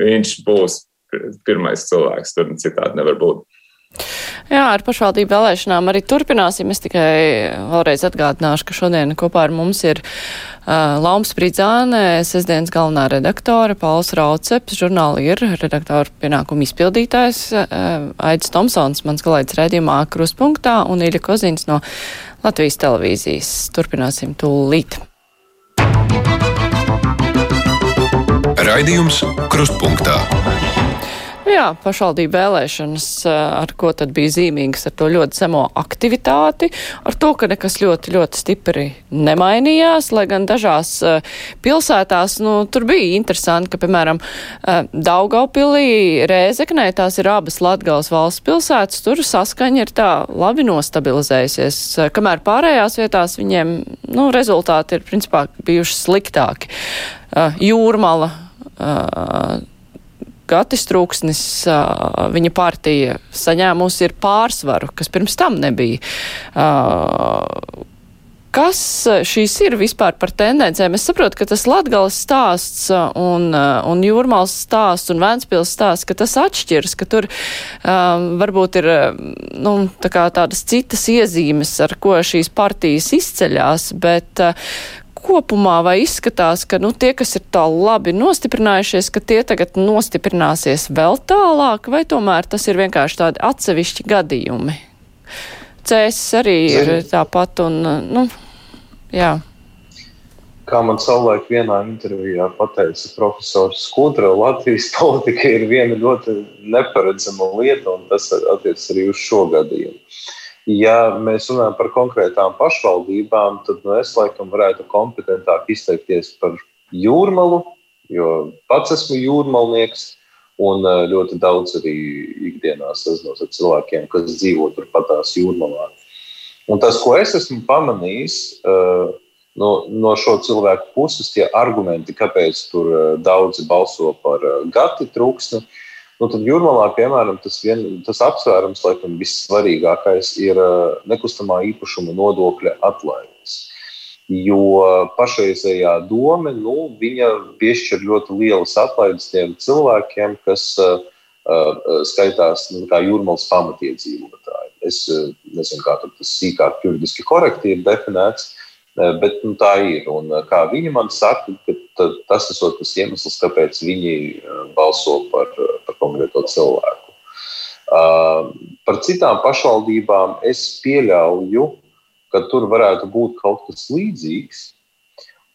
viņš būs pirmais cilvēks. Tur citādi nevar būt. Jā, ar pašvaldību vēlēšanām arī turpināsim. Es tikai vēlreiz atgādināšu, ka šodien kopā ar mums ir uh, Laums Pridzāne, sestdienas galvenā redaktore, Pauls Rauceps, žurnāli ir redaktora pienākumu izpildītājs, uh, Aidis Tomsons, mans kolēģis redzījumā Kruspunktā un Ilja Kozins no Latvijas televīzijas. Turpināsim tūlīt. Raidījums Krustpunktā. Jā, pašvaldību vēlēšanas, eh, ar ko tad bija zīmīgas, ar to ļoti zemo aktivitāti, ar to, ka nekas ļoti, ļoti stipri nemainījās, lai gan dažās uh, pilsētās, nu, tur bija interesanti, ka, piemēram, uh, Daugaupilī, Rēzeknē, tās ir abas Latgals valsts pilsētas, tur saskaņa ir tā labi nostabilizējusies, kamēr pārējās vietās viņiem, nu, rezultāti ir, principā, bijuši sliktāki. Jūrmala, Gatis Trūksnis, viņa partija saņēmusi ir pārsvaru, kas pirms tam nebija. Kas šīs ir vispār par tendencēm? Es saprotu, ka tas Latgales stāsts un, un Jūrmals stāsts un Vēnspils stāsts, ka tas atšķiras, ka tur um, varbūt ir nu, tā tādas citas iezīmes, ar ko šīs partijas izceļās, bet uh, kopumā vai izskatās, ka nu, tie, kas ir tā labi nostiprinājušies, ka tie tagad nostiprināsies vēl tālāk, vai tomēr tas ir vienkārši tādi atsevišķi gadījumi? Cēsis arī ir tāpat un, nu, jā. Kā man savulaik vienā intervijā pateica profesors Skudra, Latvijas politika ir viena ļoti neparedzama lieta, un tas attiecas arī uz šo gadījumu. Ja mēs runājam par konkrētām pašvaldībām, tad nu, es laikam varētu kompetentāk izteikties par jūrmalu, jo pats esmu jūrmalnieks. Un ļoti daudz arī ikdienā sazinos ar cilvēkiem, kas dzīvo turpat tās jūrmalā. Un tas, ko es esmu pamanījis no, no šo cilvēku puses, tie argumenti, kāpēc tur daudzi balso par gati trūksni, nu, tad jūrmalā, piemēram, tas, vien, tas apsvērums, laikam, vissvarīgākais ir nekustamā īpašuma nodokļa atlaides. Jo pašreizējā doma nu, piešķir ļoti lielas atlaides tiem cilvēkiem, kas uh, skaitās nu, kā jūrmālas pamatiedzīvotāji. Es nezinu, kā tas sīkāk juridiski korekti ir definēts, bet nu, tā ir. Un, uh, kā viņi man saka, tas ir tas iemesls, kāpēc viņi uh, balso par, par konkrēto cilvēku. Uh, par citām pašvaldībām es pieļauju, ka tur varētu būt kaut kas līdzīgs.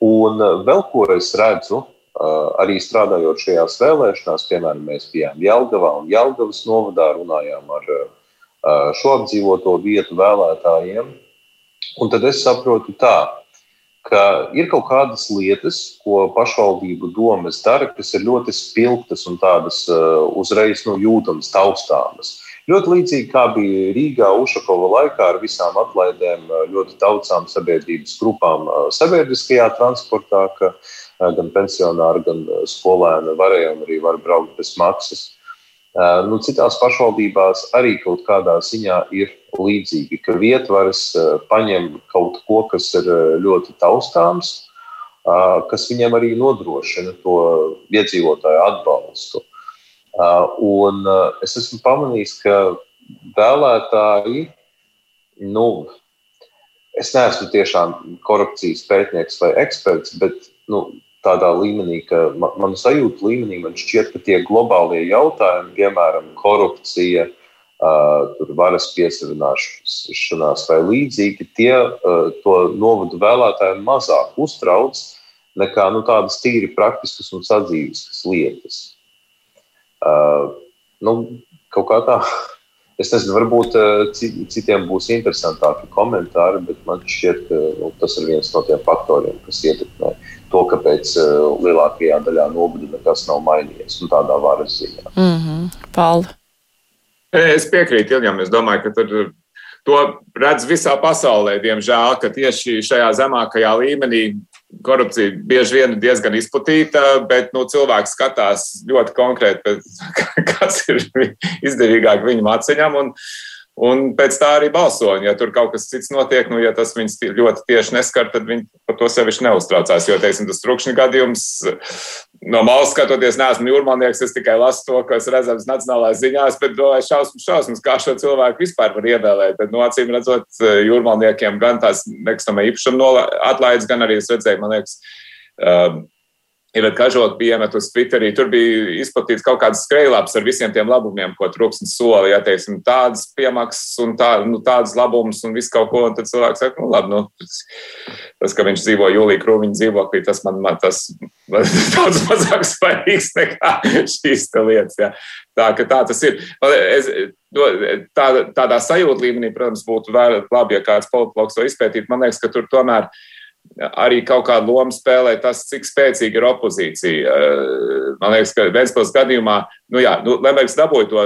Un eh, vēl ko es redzu, eh, arī strādājot šajās vēlēšanās, piemēram, mēs bijām Jelgavā un Jelgavas novadā, runājām ar eh, šo apdzīvoto vietu vēlētājiem. Un tad es saprotu tā, ka ir kaut kādas lietas, ko pašvaldību domas dara, kas ir ļoti spilgtas un tādas uzreiz nu, jūtamas, taustāmas. Ļoti līdzīgi kā bija Rīgā Ušakova laikā ar visām atlaidēm ļoti daudzām sabiedrības grupām sabiedriskajā transportā, ka gan pensionāri, gan skolēni varēja un arī var braukt bez maksas. Nu, citās pašvaldībās arī kaut kādā ziņā ir līdzīgi, ka vietvaras paņem kaut ko, kas ir ļoti taustāms, kas viņiem arī nodrošina to iedzīvotāju atbalstu. Un es esmu pamanījis, ka vēlētāji, nu, es neesmu tiešām korupcijas pētnieks vai eksperts, bet nu, tādā līmenī, ka man, man sajūta līmenī, man šķiet, ka tie globālie jautājumi, piemēram, korupcija, uh, varas piesavināšanās vai līdzīgi, tie uh, to novadu vēlētājiem mazāk uztrauc nekā nu, tādas tīri praktiskas un sadzīves lietas. Uh, nu, kaut kā tā. Es nezinu, varbūt citiem būs interesantāki komentāri, bet man šķiet, ka nu, tas ir viens no tiem faktoriem, kas ietekmē to, kāpēc lielākajā daļā nobuļu nekas nav mainījies un tādā varas ziņā. Mm -hmm. Paldies! Es piekrītu Iljam. Es domāju, ka tur, to redz visā pasaulē, diemžēl, ka tieši šajā zemākajā līmenī korupcija bieži vien ir diezgan izplatīta, bet nu, cilvēks skatās ļoti konkrēti, kas ir izdevīgāk viņam atceļam. Un, pēc tā arī balsoņi. Ja tur kaut kas cits notiek, nu, ja tas viņus ļoti tieši neskar, tad viņi par to sevišķi neuztraucās. Jo, teiksim, tas trukšņa gadījums, no malas skatoties, neesmu jūrmalnieks, es tikai lasu to, kas redzams nacionālās ziņās, bet domāju, šausmas, šausmas, kā šo cilvēku vispār var ievēlēt. Bet, nu, acīm redzot, jūrmalniekiem gan tās nekustamā īpašuma atlaides, gan arī es redzēju, man liekas, um, Ir kažok bija iemet uz Twitterī, tur bija izplatīts kaut kāds skrejlaps ar visiem tiem labumiem, ko trūksnis soli, ja teiksim, tādas piemaksas un tā, nu, tādas labumus un visu kaut ko, un tad cilvēks saka, nu labi, nu, tas, tas ka viņš dzīvo Jūlija Krūmiņa dzīvoklī, tas man, man tas daudz mazāk svarīgs nekā šīs lietas, ja. Tā, tā tas ir. Es, tā, tādā sajūta līmenī, protams, būtu labi, ja kāds politologs to izpētītu. Man liekas, ka tur tomēr ir arī kaut kādu lomu spēlē tas, cik spēcīga ir opozīcija. Eh, man liekas, ka Vēncpils gadījumā, nu jā, nu, Lembergs dabūja to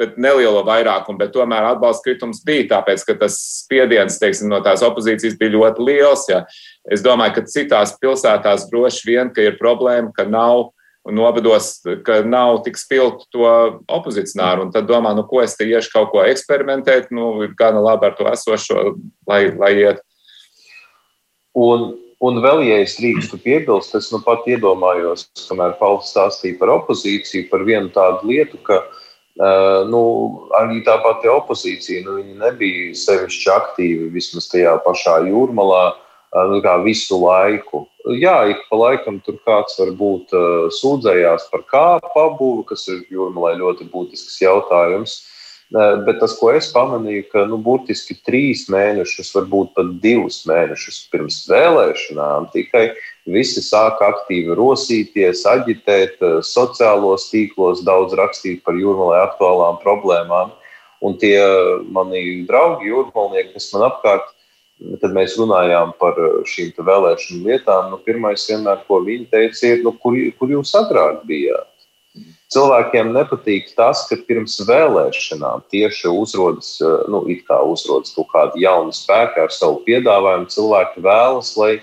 bet nelielo vairākumu, bet tomēr atbalsta kritums bija, tāpēc, ka tas spiediens teiksim, no tās opozīcijas bija ļoti liels. Ja. Es domāju, ka citās pilsētās droši vien ir problēma, ka nav un nobedos, ka nav tik spilgtu to opozicionāru. Un tad domā, nu, ko es te iešu kaut ko eksperimentēt, nu, ir gana labi ar to esošo, lai, lai iet. Un, un vēl, ja es drīkstu piebilst, es nu pat iedomājos, kamēr Pauls stāstīja par opozīciju, par vienu tādu lietu, ka uh, nu, arī tā pati opozīcija nu, nebija sevišķi aktīva vismaz tajā pašā jūrmalā uh, nu, visu laiku. Jā, ik pa laikam tur kāds varbūt uh, sūdzējās par kāpu apbūvi, kas ir jūrmalai ļoti būtisks jautājums. Bet tas, ko es pamanīju, ka nu, burtiski trīs mēnešus, varbūt pat divus mēnešus pirms vēlēšanām, tikai visi sāka aktīvi rosīties, aģitēt, eh, sociālos tīklos, daudz rakstīt par jūrmalē aktuālām problēmām. Un tie mani draugi, jūrmalnieki, kas man apkārt tad mēs runājām par šīm vēlēšanu lietām. Nu, vienmēr, ko viņi teica, ir, nu, kur, kur jūs agrāk bijāt. Cilvēkiem nepatīk tas, ka pirms vēlēšanām tieši uzrodas, nu, uzrodas kaut kāda jauna spēka ar savu piedāvājumu. Cilvēki vēlas, lai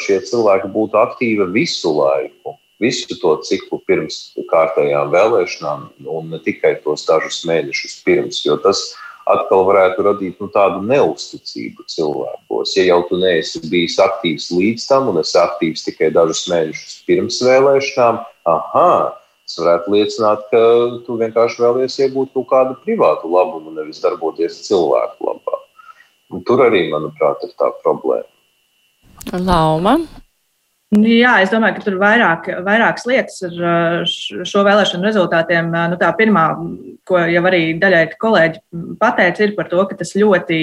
šie cilvēki būtu aktīvi visu laiku, visu to ciklu pirms kārtējām vēlēšanām, un ne tikai tos dažus mēnešus pirms. Jo tas atkal varētu radīt nu, tādu neusticību cilvēkos. Ja jau tu neesi bijis aktīvs līdz tam, un esi aktīvs tikai dažus mēnešus pirms vēlēšanām, aha, Tas varētu liecināt, ka tu vienkārši vēlies iegūt kaut kādu privātu labumu, nevis darboties cilvēku labā. Un tur arī, manuprāt, ir tā problēma. Lauma. Jā, es domāju, ka tur ir vairāk, vairākas lietas ar šo vēlēšanu rezultātiem. Nu, tā pirmā, ko jau arī daļai kolēģi pateica, ir par to, ka tas ļoti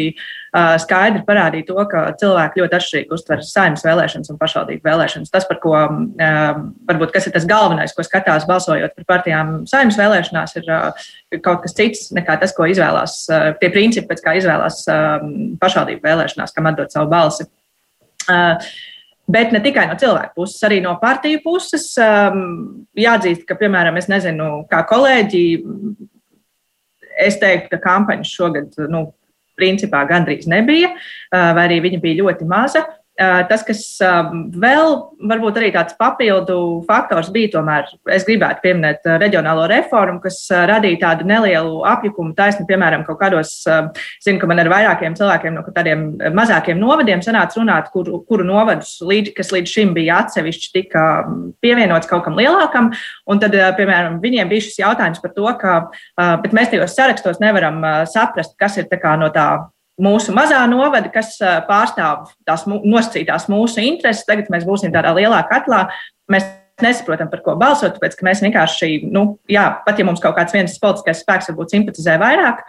skaidri parādīja to, ka cilvēki ļoti atšķirīgi uztver saimnes vēlēšanas un pašvaldību vēlēšanas. Tas, par ko varbūt kas ir tas galvenais, ko skatās balsojot par partijām saimnes vēlēšanās, ir kaut kas cits nekā tas, ko izvēlās, tie principi, pēc kā izvēlās pašvaldību vēlēšanās, kam atdot savu balsi. Bet ne tikai no cilvēku puses, arī no partiju puses. Um, jāatzīst, ka, piemēram, es nezinu, kā kolēģi, es teiktu, ka kampaņas šogad, nu, principā gandrīz nebija, vai arī viņa bija ļoti maza. Tas, kas vēl varbūt arī tāds papildu faktors bija, tomēr es gribētu pieminēt reģionālo reformu, kas radīja tādu nelielu apjukumu taisni, piemēram, kaut kādos, zinu, ka man ar vairākiem cilvēkiem no tādiem mazākiem novadiem sanāca runāt, kur, kuru novadus, līdz, kas līdz šim bija atsevišķi, tika pievienots kaut kam lielākam, un tad, piemēram, viņiem bija šis jautājums par to, ka, mēs tajos sarakstos nevaram saprast, kas ir tā no tā mūsu mazā novada, kas pārstāv tās nosacītās mūsu intereses. Tagad mēs būsim tādā lielā katlā. Mēs nesaprotam, par ko balsot, tāpēc ka mēs vienkārši, nu, jā, pat ja mums kaut kāds viens politiskais spēks varbūt simpatizē vairāk,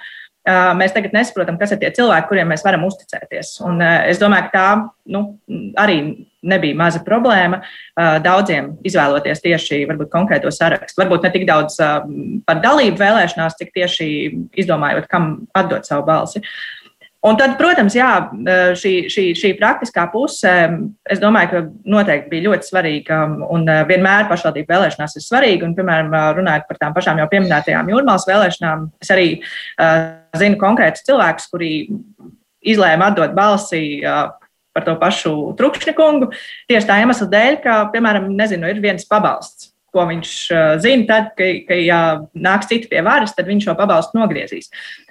mēs tagad nesaprotam, kas ir tie cilvēki, kuriem mēs varam uzticēties. Un es domāju, ka tā nu, arī nebija maza problēma daudziem izvēloties tieši varbūt, konkrēto sarakstu. Varbūt ne tik daudz par dalību vēlēšanās, cik tieši izdomājot, kam atdot savu balsi. Uh, Un tad, protams, jā, šī, šī, šī praktiskā puse, es domāju, ka noteikti bija ļoti svarīga un vienmēr pašvaldību vēlēšanās ir svarīga. Un, piemēram, runājot par tām pašām jau pieminētajām jūrmālas vēlēšanām, es arī uh, zinu konkrētus cilvēkus, kuri izlēma atdot balsi uh, par to pašu Trukšņa kungu tieši tā iemesla dēļ, ka, piemēram, nezinu, ir viens pabalsts ko viņš zina, tad, kad, kad ja nāks citi pie varas, tad viņš šo pabalstu nogriezīs.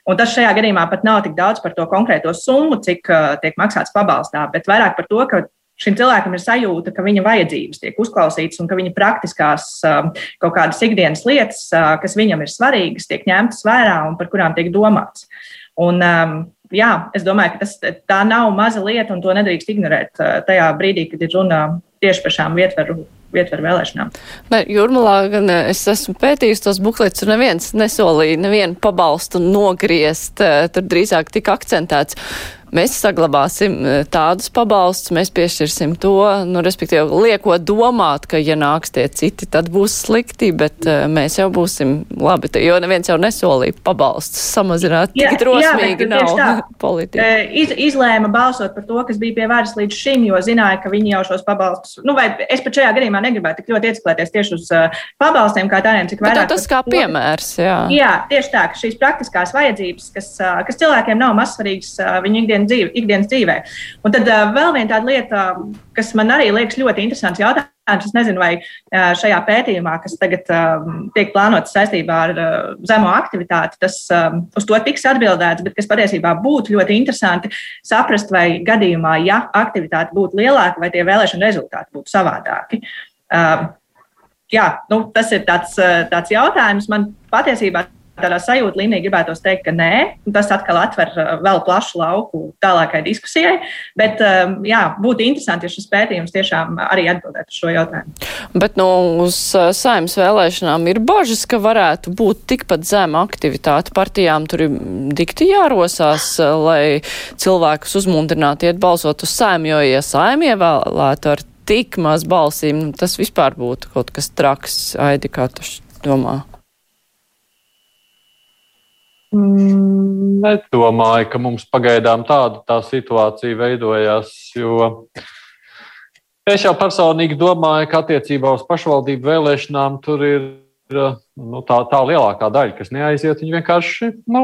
Un tas šajā gadījumā pat nav tik daudz par to konkrēto summu, cik tiek maksāts pabalstā, bet vairāk par to, ka šim cilvēkam ir sajūta, ka viņa vajadzības tiek uzklausītas un ka viņa praktiskās kaut kādas ikdienas lietas, kas viņam ir svarīgas, tiek ņemtas vērā un par kurām tiek domāts. Un, jā, es domāju, ka tas, tā nav maza lieta un to nedrīkst ignorēt tajā brīdī, kad ir runa tieši par šām vietvaru ietver vēlēšanām. Ne, Jurmalā gan eh, es esmu pētījis tos bukletus, un neviens nesolīja nevienu pabalstu nogriezt. Eh, tur drīzāk tika akcentēts mēs saglabāsim e, tādus pabalstus, mēs piešķirsim to, nu, respektīvi, liekot domāt, ka, ja nāks tie citi, tad būs slikti, bet uh, mēs jau būsim labi, jo neviens jau nesolīja pabalstus samazināt, tik drosmīgi jā, nav politika. E, iz, izlēma balsot par to, kas bija pie varas līdz šim, jo zināja, ka viņi jau šos pabalstus, nu, vai es pat šajā gadījumā negribētu tik ļoti ieciklēties tieši uz pabalstiem, kā tādiem, cik vairāk. Tas kā to, piemērs, jā. Jā, tieši tā, ka šīs praktiskās vajadzības, kas, kas cilvēkiem nav mazsvarīgas uh, viņu ikdienas dzīve, ikdienas dzīvē. Un tad uh, vēl viena tāda lieta, kas man arī liekas ļoti interesants jautājums. Es nezinu, vai šajā pētījumā, kas tagad uh, tiek plānots saistībā ar uh, zemo aktivitāti, tas um, uz to tiks atbildēts, bet kas patiesībā būtu ļoti interesanti saprast, vai gadījumā, ja aktivitāte būtu lielāka, vai tie vēlēšana rezultāti būtu savādāki. Uh, jā, nu, tas ir tāds, tāds jautājums. Man patiesībā tādā sajūta līmenī gribētos teikt, ka nē, tas atkal atver uh, vēl plašu lauku tālākai diskusijai. Bet um, jā, būtu interesanti, ja šis pētījums tiešām arī atbildētu uz šo jautājumu. Bet nu, uz uh, saimnes vēlēšanām ir bažas, ka varētu būt tikpat zema aktivitāte partijām. Tur ir dikti jārosās, uh, lai cilvēkus uzmundrinātu iet balsot uz saimju, jo, ja saimju ievēlētu ar tik maz balsīm, tas vispār būtu kaut kas traks, Aidi, kā tu domā? Mm, nedomāju, ka mums pagaidām tāda tā situācija veidojās, es jau personīgi domāju, ka attiecībā uz pašvaldību vēlēšanām tur ir nu, tā, tā lielākā daļa, kas neaiziet. Viņi vienkārši, nu,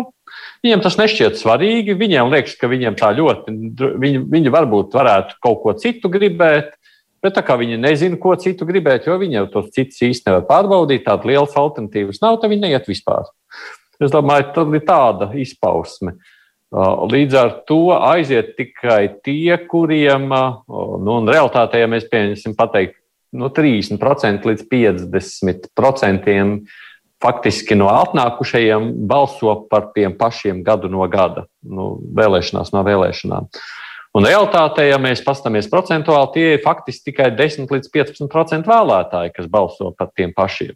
viņiem tas nešķiet svarīgi. Viņiem liekas, ka viņiem tā ļoti, viņi, viņi varbūt varētu kaut ko citu gribēt. Bet tā kā viņi nezina, ko citu gribēt, jo viņi jau tos citus īsti nevar pārbaudīt, tādas lielas alternatīvas nav, tad viņi neiet vispār. Es domāju, tā ir tāda izpausme. Līdz ar to aiziet tikai tie, kuriem, nu, un realitātē, ja mēs pieņemsim pateikt, no 30% līdz 50% faktiski no atnākušajiem balso par tiem pašiem gadu no gada, nu, vēlēšanās no vēlēšanām. Un realitātē, ja mēs paskatāmies procentuāli, tie ir faktiski tikai 10 līdz 15% vēlētāji, kas balso par tiem pašiem.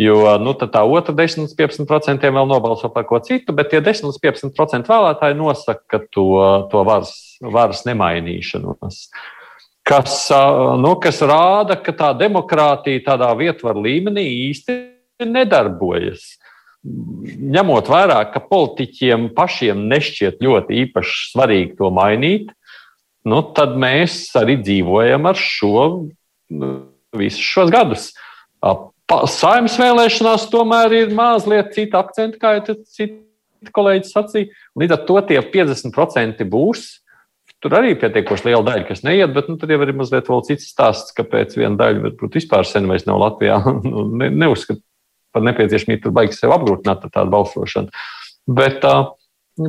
Jo nu, tā otra 10 līdz 15% vēl nobalso par ko citu, bet tie 10 līdz 15% vēlētāji nosaka to, to varas, varas nemainīšanos. Kas, nu, kas rāda, ka tā demokrātija tādā vietvaru līmenī īsti nedarbojas. Ņemot vērā, ka politiķiem pašiem nešķiet ļoti īpaši svarīgi to mainīt, nu, tad mēs arī dzīvojam ar šo visus šos gadus. Saimnes vēlēšanās tomēr ir mazliet cita akcenta, kā jau citi kolēģi sacīja. Līdz ar to tie 50% būs. Tur arī pietiekoši liela daļa, kas neiet, bet nu, tur jau ir mazliet cits stāsts, kāpēc viena daļa varbūt vispār sen vairs nav Latvijā. Nu, ne, neuzskat par nepieciešamību tur baigi sev apgrūtināt ar tādu balsošanu. Bet,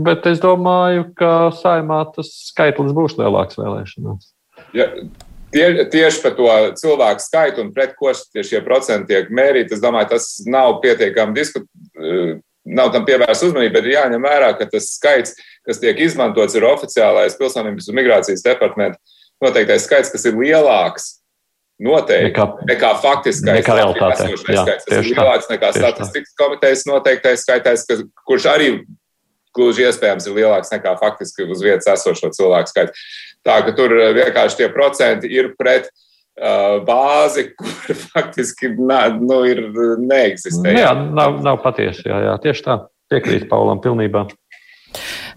bet es domāju, ka saimā tas skaitlis būs lielāks vēlēšanās. Ja, Tie, tieši par to cilvēku skaitu un pret ko šie procenti tiek mērīti, es domāju, tas nav pietiekami diskutēts, nav tam pievērsta uzmanība, bet ir jāņem vērā, ka tas skaits, kas tiek izmantots, ir oficiālais pilsonības un migrācijas departamenta noteiktais skaits, kas ir lielāks noteikti nekā, nekā faktiskais nekā realitāte. skaits. Tas ir lielāks nekā statistikas komitejas noteiktais skaitais, kas, kurš arī gluži iespējams ir lielāks nekā faktiski uz vietas esošo cilvēku skaits. Tā ka tur eh, vienkārši tie procenti ir pret uh, bāzi, kur faktiski nā, nu, ir neeksistē. Jā, nav, nav patiesi. Jā, jā, tieši tā. Piekrīt Paulam pilnībā.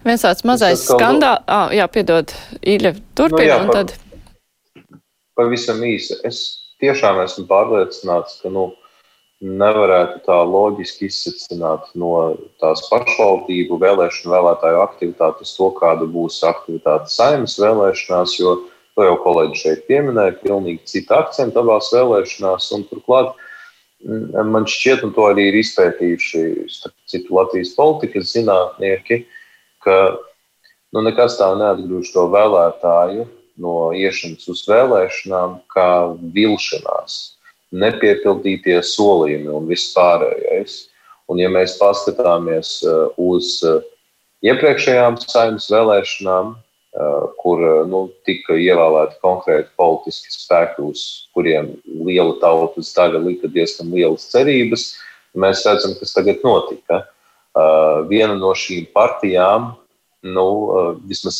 Viens tāds mazais skandāls, ah, jā, piedod, Īļa, turpina, nu, un tad. Pavisam īsi. Es tiešām esmu pārliecināts, ka, nu, nevarētu tā loģiski izsacināt no tās pašvaldību vēlēšanu vēlētāju aktivitātes to, kāda būs aktivitāte saimnes vēlēšanās, jo to jau kolēģi šeit pieminēja, pilnīgi cita akcenta abās vēlēšanās, turklāt mm, man šķiet, un to arī ir izpētījuši citu Latvijas politikas zinātnieki, ka nu, nekas tā neatgrūž to vēlētāju no iešanas uz vēlēšanām kā vilšanās nepiepildītie solījumi un viss pārējais. Un, ja mēs paskatāmies uh, uz uh, iepriekšējām saimnes vēlēšanām, uh, kur nu, tika ievēlēti konkrēti politiski spēki, uz kuriem liela tautas daļa lika diezgan lielas cerības, mēs redzam, kas tagad notika. Viena no šīm partijām, nu, vismaz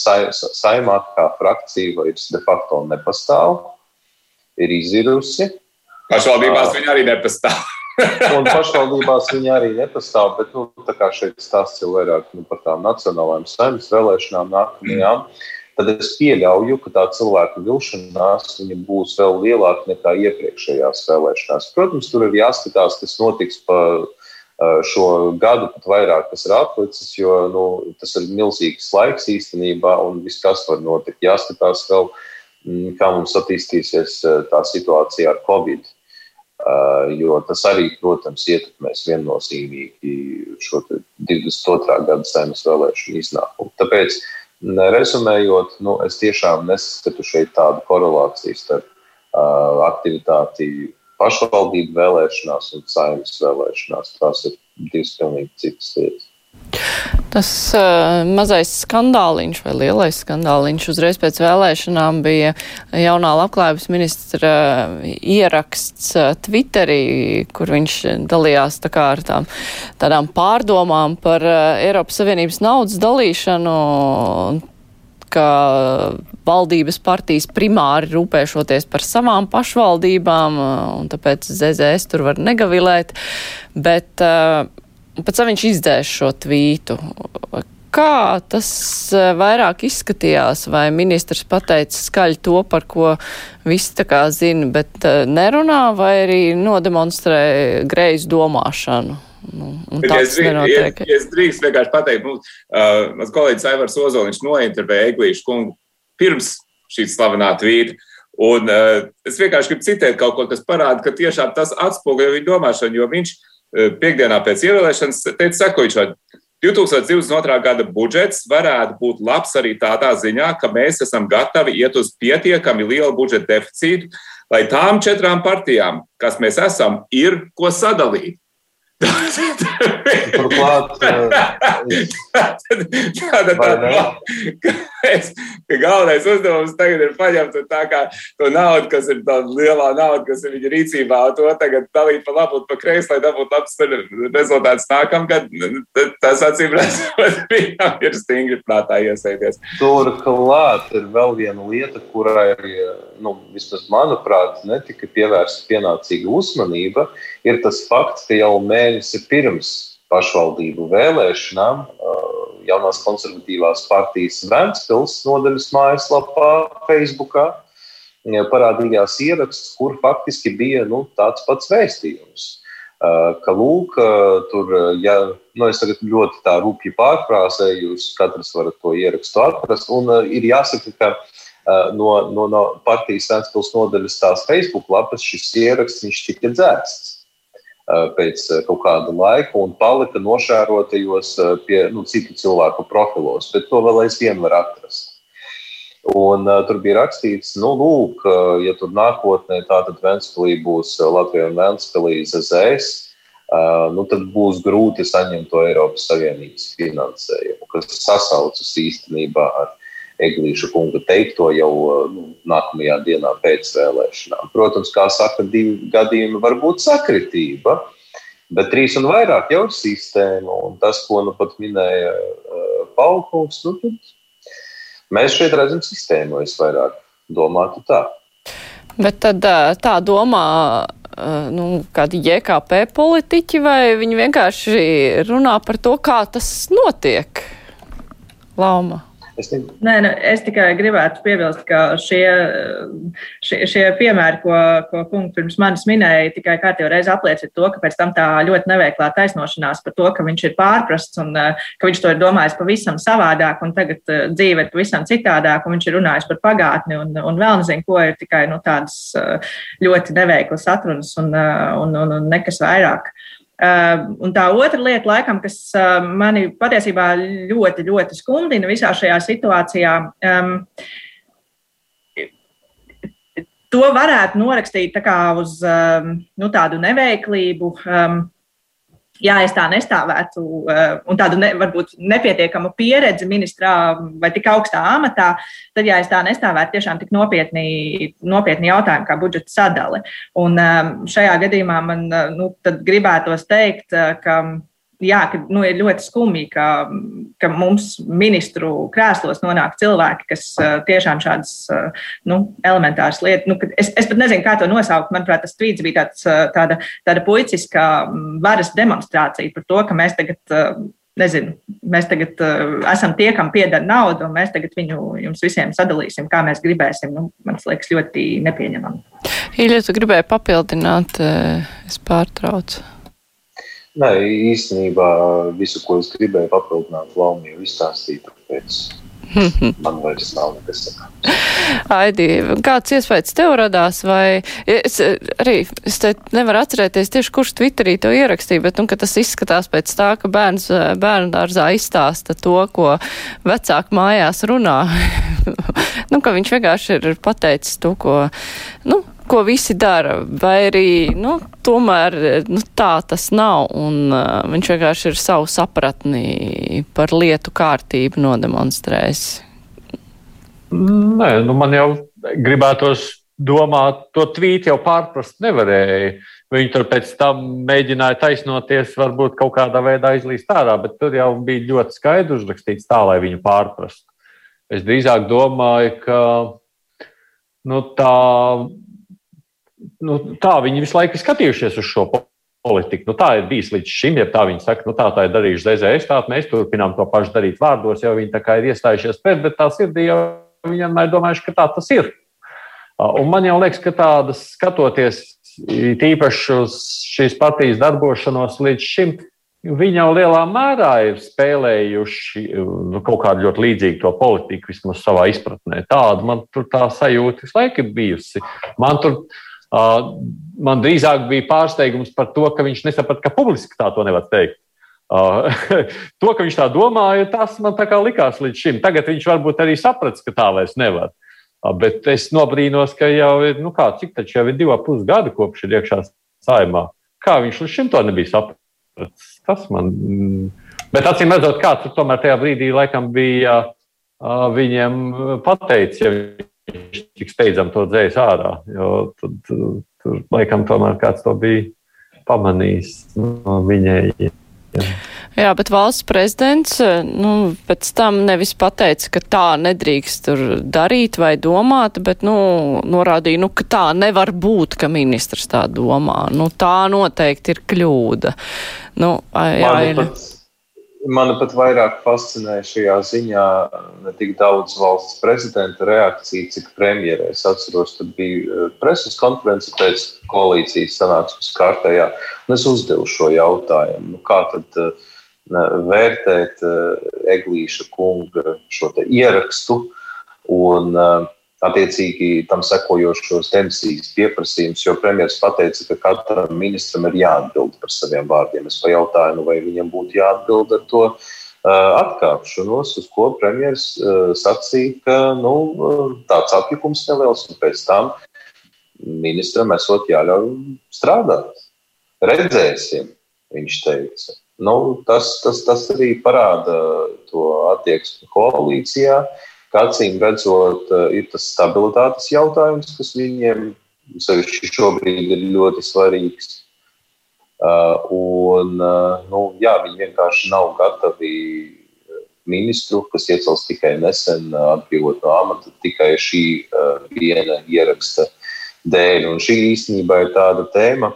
saimā kā frakcija, vairs de facto nepastāv, ir izirusi. Pašvaldībās viņi arī nepastāv. un pašvaldībās viņi arī nepastāv, bet nu, šeit stāsts jau vairāk nu, par tām nacionālajām saimnes vēlēšanām nākamajām. Tad es pieļauju, ka tā cilvēku vilšanās būs vēl lielāka nekā iepriekšējās vēlēšanās. Protams, tur ir jāskatās, kas notiks pa šo gadu, pat vairāk, kas ir atlicis, jo nu, tas ir milzīgs laiks īstenībā, un viss, kas var notikt, jāskatās vēl, mm, kā mums attīstīsies tā situācija ar Covid. Uh, jo tas arī, protams, ietekmēs viennozīmīgi šo 22. gada saimnes vēlēšanu iznākumu. Tāpēc, rezumējot, nu, es tiešām neskatu šeit tādu korelāciju starp uh, aktivitāti pašvaldību vēlēšanās un saimnes vēlēšanās. Tās ir divas pilnīgi citas lietas. Tas uh, mazais skandāliņš vai lielais skandāliņš uzreiz pēc vēlēšanām bija jaunā labklājības ministra uh, ieraksts uh, Twitterī, kur viņš dalījās tā kā ar tām, tādām pārdomām par uh, Eiropas Savienības naudas dalīšanu ka valdības partijas primāri rūpēšoties par savām pašvaldībām, un tāpēc ZZS tur var negavilēt, bet uh, pēc tam viņš izdzēs šo tvītu. Kā tas eh, vairāk izskatījās, vai ministrs pateica skaļi to, par ko visi tā kā zina, bet eh, nerunā, vai arī nodemonstrē greizu domāšanu? Nu, es, ja, ja es drīkst vienkārši pateikt, mums uh, mans kolēģis Aivars Ozoliņš nointervēja Eglīšu kungu pirms šīs slavenā tvīta. Un uh, es vienkārši gribu citēt kaut ko, kas parāda, ka tiešām tas atspoguļo viņa domāšanu, jo viņš uh, piekdienā pēc ievēlēšanas teica sekojušo. 2022. gada budžets varētu būt labs arī tādā ziņā, ka mēs esam gatavi iet uz pietiekami lielu budžeta deficītu, lai tām četrām partijām, kas mēs esam, ir ko sadalīt. Turklāt, tāda tā, ka, es, ka galvenais uzdevums tagad ir paņemt tā kā to naudu, kas ir tāda lielā nauda, kas ir viņa rīcībā, to tagad dalīt pa labu un pa kreisi, lai dabūtu labs rezultāts nākamgad. Tas acīm redzot, viņam ir stingri prātā iesaities. Turklāt ir vēl viena lieta, kurai, nu, vismaz manuprāt, netika pievērsta pienācīga uzmanība ir tas fakts, ka jau mēnesi pirms pašvaldību vēlēšanām jaunās konservatīvās partijas Vēncpils nodaļas mājaslapā, Facebookā parādījās ieraksts, kur faktiski bija nu, tāds pats vēstījums. Ka, lūk, tur, ja nu, es tagad ļoti tā rūpīgi pārfrāzēju, jūs katrs varat to ierakstu atrast. Un ir jāsaka, ka no, no, no partijas Vēncpils nodaļas tās Facebook lapas šis ieraksts tika dzēsts. Eh, pēc eh, kaut kāda laika un palika nošērotajos eh, pie nu, citu cilvēku profilos, bet to vēl aizvien var atrast. Un, uh, tur bija rakstīts, nu, lūk, uh, ja tur nākotnē tātad Ventspēlī būs Latvija un Ventspēlī ZZS, uh, nu, tad būs grūti saņemt to Eiropas Savienības finansējumu, kas sasaucas īstenībā ar Eglīša kunga teikto jau nu, nākamajā dienā pēc vēlēšanām. Protams, kā saka, divi gadījumi var būt sakritība, bet trīs un vairāk jau ir sistēma. Un tas, ko nu pat minēja uh, Paulkungs, nu, mēs šeit redzam sistēmu, es vairāk domātu tā. Bet tad tā domā nu, kādi JKP politiķi, vai viņi vienkārši runā par to, kā tas notiek? Lauma. Es, ne... Nē, nu, es tikai gribētu piebilst, ka šie, šie, šie piemēri, ko, ko kungs pirms manis minēja, tikai kārtībā reizi apliecina to, ka pēc tam tā ļoti neveiklā taisnošanās par to, ka viņš ir pārprasts un ka viņš to ir domājis pavisam savādāk, un tagad dzīve ir pavisam citādāk, un viņš ir runājis par pagātni un, un vēl nezinu, ko ir tikai nu, tādas ļoti neveiklas atrunas un, un, un, un nekas vairāk. Uh, un tā otra lieta, laikam, kas mani patiesībā ļoti, ļoti skumdina visā šajā situācijā, to varētu norakstīt tā uz nu, tādu neveiklību. Ja es tā nestāvētu, eh, un tādu ne, varbūt nepietiekamu pieredzi ministrā vai tik augstā amatā, tad, ja es tā nestāvētu, tiešām tik nopietni, nopietni jautājumi kā budžeta sadale. Un eh, šajā gadījumā man eh, nu, gribētos teikt, ka jā, ka nu, ir ļoti skumji, ka, ka mums ministru krēslos nonāk cilvēki, kas uh, tiešām šādas uh, nu, elementāras lietas, nu, es, es pat nezinu, kā to nosaukt. Manuprāt, tas tvīts bija tāds, uh, tāda, tāda puiciska varas demonstrācija par to, ka mēs tagad. Nezinu, mēs tagad uh, esam tie, kam pieder nauda, un mēs tagad viņu jums visiem sadalīsim, kā mēs gribēsim. Nu, man liekas, ļoti nepieņemami. Īļa, tu gribēji papildināt, es pārtraucu. Nē, īstenībā visu, ko es gribēju papildināt, Laumija jau izstāstīja, man vairs nav nekas sakāms. Aidi, kāds iespējas tev radās, vai es arī, es te nevaru atcerēties tieši, kurš Twitterī to ierakstīja, bet, nu, ka tas izskatās pēc tā, ka bērns bērnu dārzā izstāsta to, ko vecāki mājās runā. nu, ka viņš vienkārši ir pateicis to, ko, nu, ko visi dara, vai arī nu, tomēr nu, tā tas nav, un uh, viņš vienkārši ir savu sapratni par lietu kārtību nodemonstrējis. Nē, nu man jau gribētos domāt, to tvīt jau pārprast nevarēja. Viņi tur pēc tam mēģināja taisnoties, varbūt kaut kādā veidā izlīst ārā, bet tur jau bija ļoti skaidri uzrakstīts tā, lai viņu pārprastu. Es drīzāk domāju, ka nu, tā nu, tā viņi visu laiku skatījušies uz šo politika. Nu, tā ir bijis līdz šim, ja tā viņi saka, nu, tā, tā ir darījuši ZZS, tā mēs turpinām to pašu darīt vārdos, jo viņi tā kā ir iestājušies pret, bet tā sirdī jau viņi vienmēr domājuši, ka tā tas ir. Un man jau liekas, ka tādas skatoties tīpaši uz šīs partijas darbošanos līdz šim, viņi jau lielā mērā ir spēlējuši nu, kaut kādu ļoti līdzīgu to politiku, vismaz savā izpratnē. Tāda man tur tā sajūta visu laiku ir bijusi. Man tur Uh, man drīzāk bija pārsteigums par to, ka viņš nesaprata, ka publiski tā to nevar teikt. Uh, to, ka viņš tā domāja, tas man tā kā likās līdz šim. Tagad viņš varbūt arī saprats, ka tā vairs nevar. Uh, bet es nobrīnos, ka jau ir, nu kā, cik taču jau ir divi pus gadi kopš ir iekšā saimā. Kā viņš līdz šim to nebija sapratis? Tas man. Bet acīm redzot, kāds tomēr tajā brīdī laikam bija uh, viņiem pateicis, ja viņš tik steidzam to dzēs ārā. Jo tad, tur laikam tomēr kāds to bija pamanījis no viņai. Jā. Jā, bet valsts prezidents nu, pēc tam nevis pateica, ka tā nedrīkst tur darīt vai domāt, bet nu, norādīja, nu, ka tā nevar būt, ka ministrs tā domā. Nu, tā noteikti ir kļūda. Nu, jā, ir. Pat Mani pat vairāk fascinē šajā ziņā ne tik daudz valsts prezidenta reakcija, cik premjerē. Es atceros, kad bija eh, preses konference pēc koalīcijas sanāksmes kārtējā, es uzdevu šo jautājumu. Nu, kā tad uh, vērtēt uh, Eglīša kunga šo ierakstu un uh, attiecīgi tam sekojošos demisijas pieprasījumus, jo premjerministrs pateica, ka katram ministram ir jāatbild par saviem vārdiem. Es pajautāju, nu, vai viņam būtu jāatbild ar to uh, atkāpšanos, uz ko premjerministrs uh, sacīja, ka nu, tāds apjukums neliels, un pēc tam ministram esot jāļauj strādāt. Redzēsim, viņš teica. Nu, tas, tas, tas arī parāda to attieksmi koalīcijā. Uh, acīm redzot, eh, ir tas stabilitātes jautājums, kas viņiem sevišķi šobrīd ir ļoti svarīgs. Uh, un, uh, nu, jā, viņi vienkārši nav gatavi ministru, kas iecels tikai nesen atbrīvot no amata, tikai šī uh, viena ieraksta dēļ. Un šī īstenībā ir tāda tēma,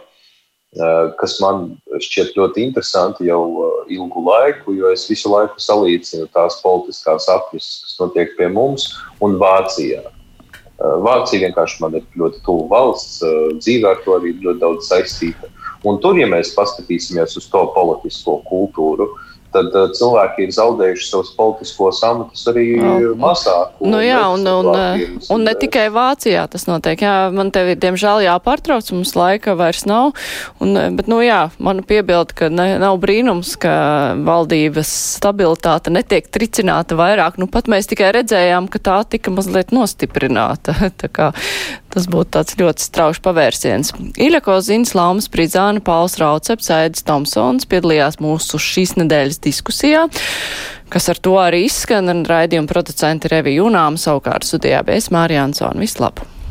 kas man šķiet ļoti interesanti jau eh, ilgu laiku, jo es visu laiku salīdzinu tās politiskās apļus, kas notiek pie mums un Vācijā. Eh, Vācija vienkārši man ir ļoti tuva valsts, dzīvē ar to arī ļoti daudz saistīta. Un tur, ja mēs paskatīsimies uz to politisko kultūru, uh, tad uh, cilvēki ir zaudējuši savus politiskos amatus arī oh. mazāk. Nu jā, un, un, un, un ne tikai Vācijā tas notiek. Jā, man tev ir diemžēl jāpārtrauc, mums laika vairs nav. Un, bet, nu jā, man piebild, ka ne, nav brīnums, ka valdības stabilitāte netiek tricināta vairāk. Nu pat mēs tikai redzējām, ka tā tika mazliet nostiprināta. tā kā tas būtu tāds ļoti strauši pavērsiens. Iļako Zins, Laumas Pridzāna, Pauls Rauceps, Aidis Tomsons piedalījās mūsu šīs nedēļas diskusijā, kas ar to arī izskan, un raidījuma producenti Revi Junām savukārt studijā bija Mārija Ansona. Vislabāk!